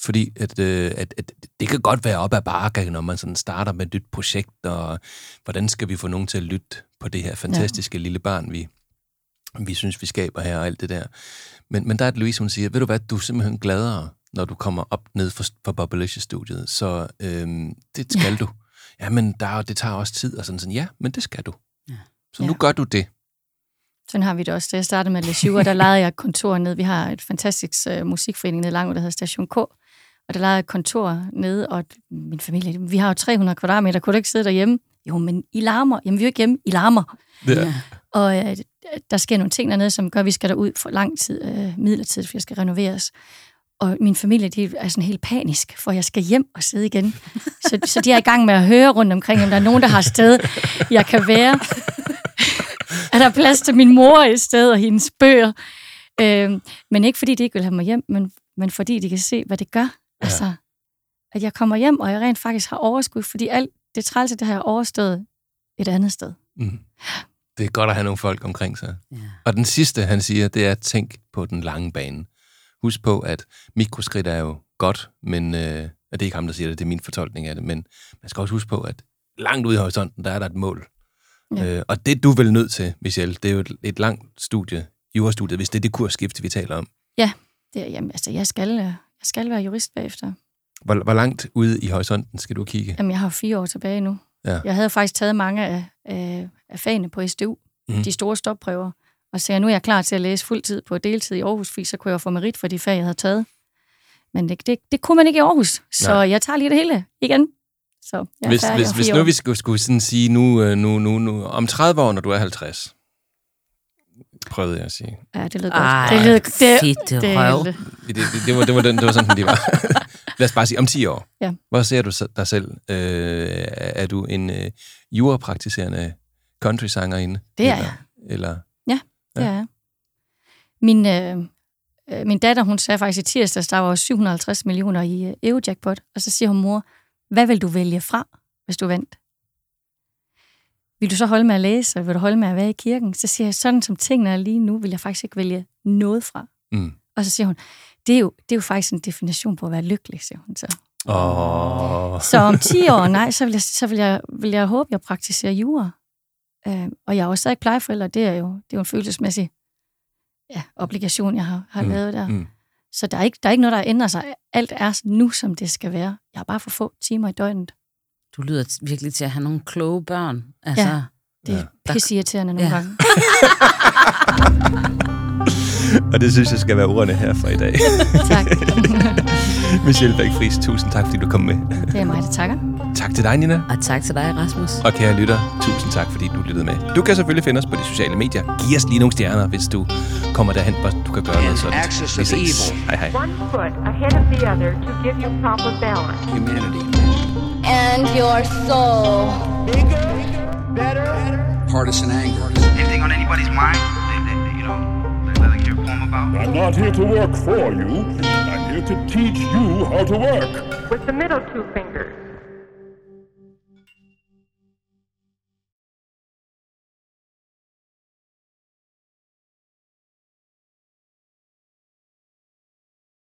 Fordi at, øh, at, at det kan godt være op ad bakke, når man sådan starter med et nyt projekt, og hvordan skal vi få nogen til at lytte på det her fantastiske ja. lille barn, vi, vi synes, vi skaber her og alt det der. Men, men der er det Louise, hun siger, ved du hvad, du er simpelthen gladere, når du kommer op ned for, for Bubblicious-studiet, så øhm, det skal ja. du. Ja, men der, det tager også tid, og sådan sådan, ja, men det skal du. Ja. Så nu Ja. gør du det. Sådan har vi det også. Da jeg startede med Les Jure, der lejede jeg kontor ned. Vi har et fantastisk uh, musikforening nede langt, der hedder Station K. Og der lejede jeg kontor nede, og min familie, vi har jo 300 kvadratmeter, kunne du ikke sidde derhjemme? Jo, men I larmer. Jamen, vi er jo ikke hjemme. I larmer. Ja. Og øh, der sker nogle ting dernede, som gør, at vi skal derud for lang tid, øh, midlertidigt, for jeg skal renoveres. Og min familie, de er sådan helt panisk, for jeg skal hjem og sidde igen. Så, så de er i gang med at høre rundt omkring, om der er nogen, der har sted, jeg kan være. Er der plads til min mor i stedet og hendes bøger? Øh, men ikke fordi de ikke vil have mig hjem, men, men fordi de kan se, hvad det gør. Ja. Altså, at jeg kommer hjem, og jeg rent faktisk har overskud, fordi alt det trælse, det har jeg overstået et andet sted. Mm. Det er godt at have nogle folk omkring sig. Ja. Og den sidste, han siger, det er, tænk på den lange bane. Husk på, at mikroskridt er jo godt, men øh, og det er ikke ham, der siger det, det er min fortolkning af det, men man skal også huske på, at langt ude i horisonten, der er der et mål. Ja. Øh, og det du er vel nødt til, Michelle, det er jo et, et langt studie, jurastudiet, hvis det er det kursskift, vi taler om. Ja, det er, jamen, altså, jeg skal, øh, jeg skal være jurist bagefter. Hvor, hvor langt ude i horisonten skal du kigge? Jamen, jeg har fire år tilbage nu. Ja. Jeg havde faktisk taget mange af, af, af fagene på SDU, mm. de store stopprøver, og så nu er jeg klar til at læse fuldtid på deltid i Aarhus, fordi så kunne jeg få merit for de fag, jeg havde taget. Men det, det, det kunne man ikke i Aarhus, så Nej. jeg tager lige det hele igen. Så jeg er Hvis, hvis, hvis nu vi skulle, skulle sådan sige, nu, øh, nu, nu, nu, om 30 år, når du er 50, prøvede jeg at sige. Ja, det lød Ej, godt. det lød, det, fedt røv. Det, det, det, var, det, var den, det var sådan, den de var. Lad os bare sige, om 10 år. Ja. Hvor ser du så- dig selv? Øh, er du en øh, jurapraktiserende country-sangerinde? Det er eller, jeg. Eller, det er jeg. Min, øh, øh, min datter, hun sagde faktisk i tirsdags, der var 750 millioner i øh, Eurojackpot, og så siger hun, mor, hvad vil du vælge fra, hvis du vandt? Vil du så holde med at læse, og vil du holde med at være i kirken? Så siger jeg, sådan som tingene er lige nu, vil jeg faktisk ikke vælge noget fra. mm. Og så siger hun, det er jo, det er jo faktisk en definition på at være lykkelig, siger hun så. Åh. Så om 10 år, nej, så vil jeg, så vil jeg, vil jeg håbe, at jeg praktiserer jura. Øh, og jeg er jo stadig plejeforælder, det er jo, det er jo en følelsesmæssig ja, obligation, jeg har, har Mm, lavet der. mm. Så der er, ikke, der er ikke noget, der ændrer sig. Alt er nu, som det skal være. Jeg har bare for få timer i døgnet. Du lyder virkelig til at have nogle kloge børn. Altså, Ja. Det er Ja. pisseirriterende nogle ja. gange. Og det synes jeg skal være ordene her for i dag. tak. Michelle Bæk Friis, tusind tak, fordi du kom med. Det er mig, der takker. Tak til dig, Nina. Og tak til dig, Rasmus. Og kære lytter, tusind tak, fordi du lyttede med. Du kan selvfølgelig finde os på de sociale medier. Giv os lige nogle stjerner, hvis du kommer derhen, hvor du kan gøre noget sådan. Vi ses. Hej hej. One foot ahead of the other to give you proper balance. Humanity. And your soul. Partisan anger. anything on anybody's mind, let, let a poem about. I'm not here to work for you. I'm here to teach you how to work. With the middle two fingers.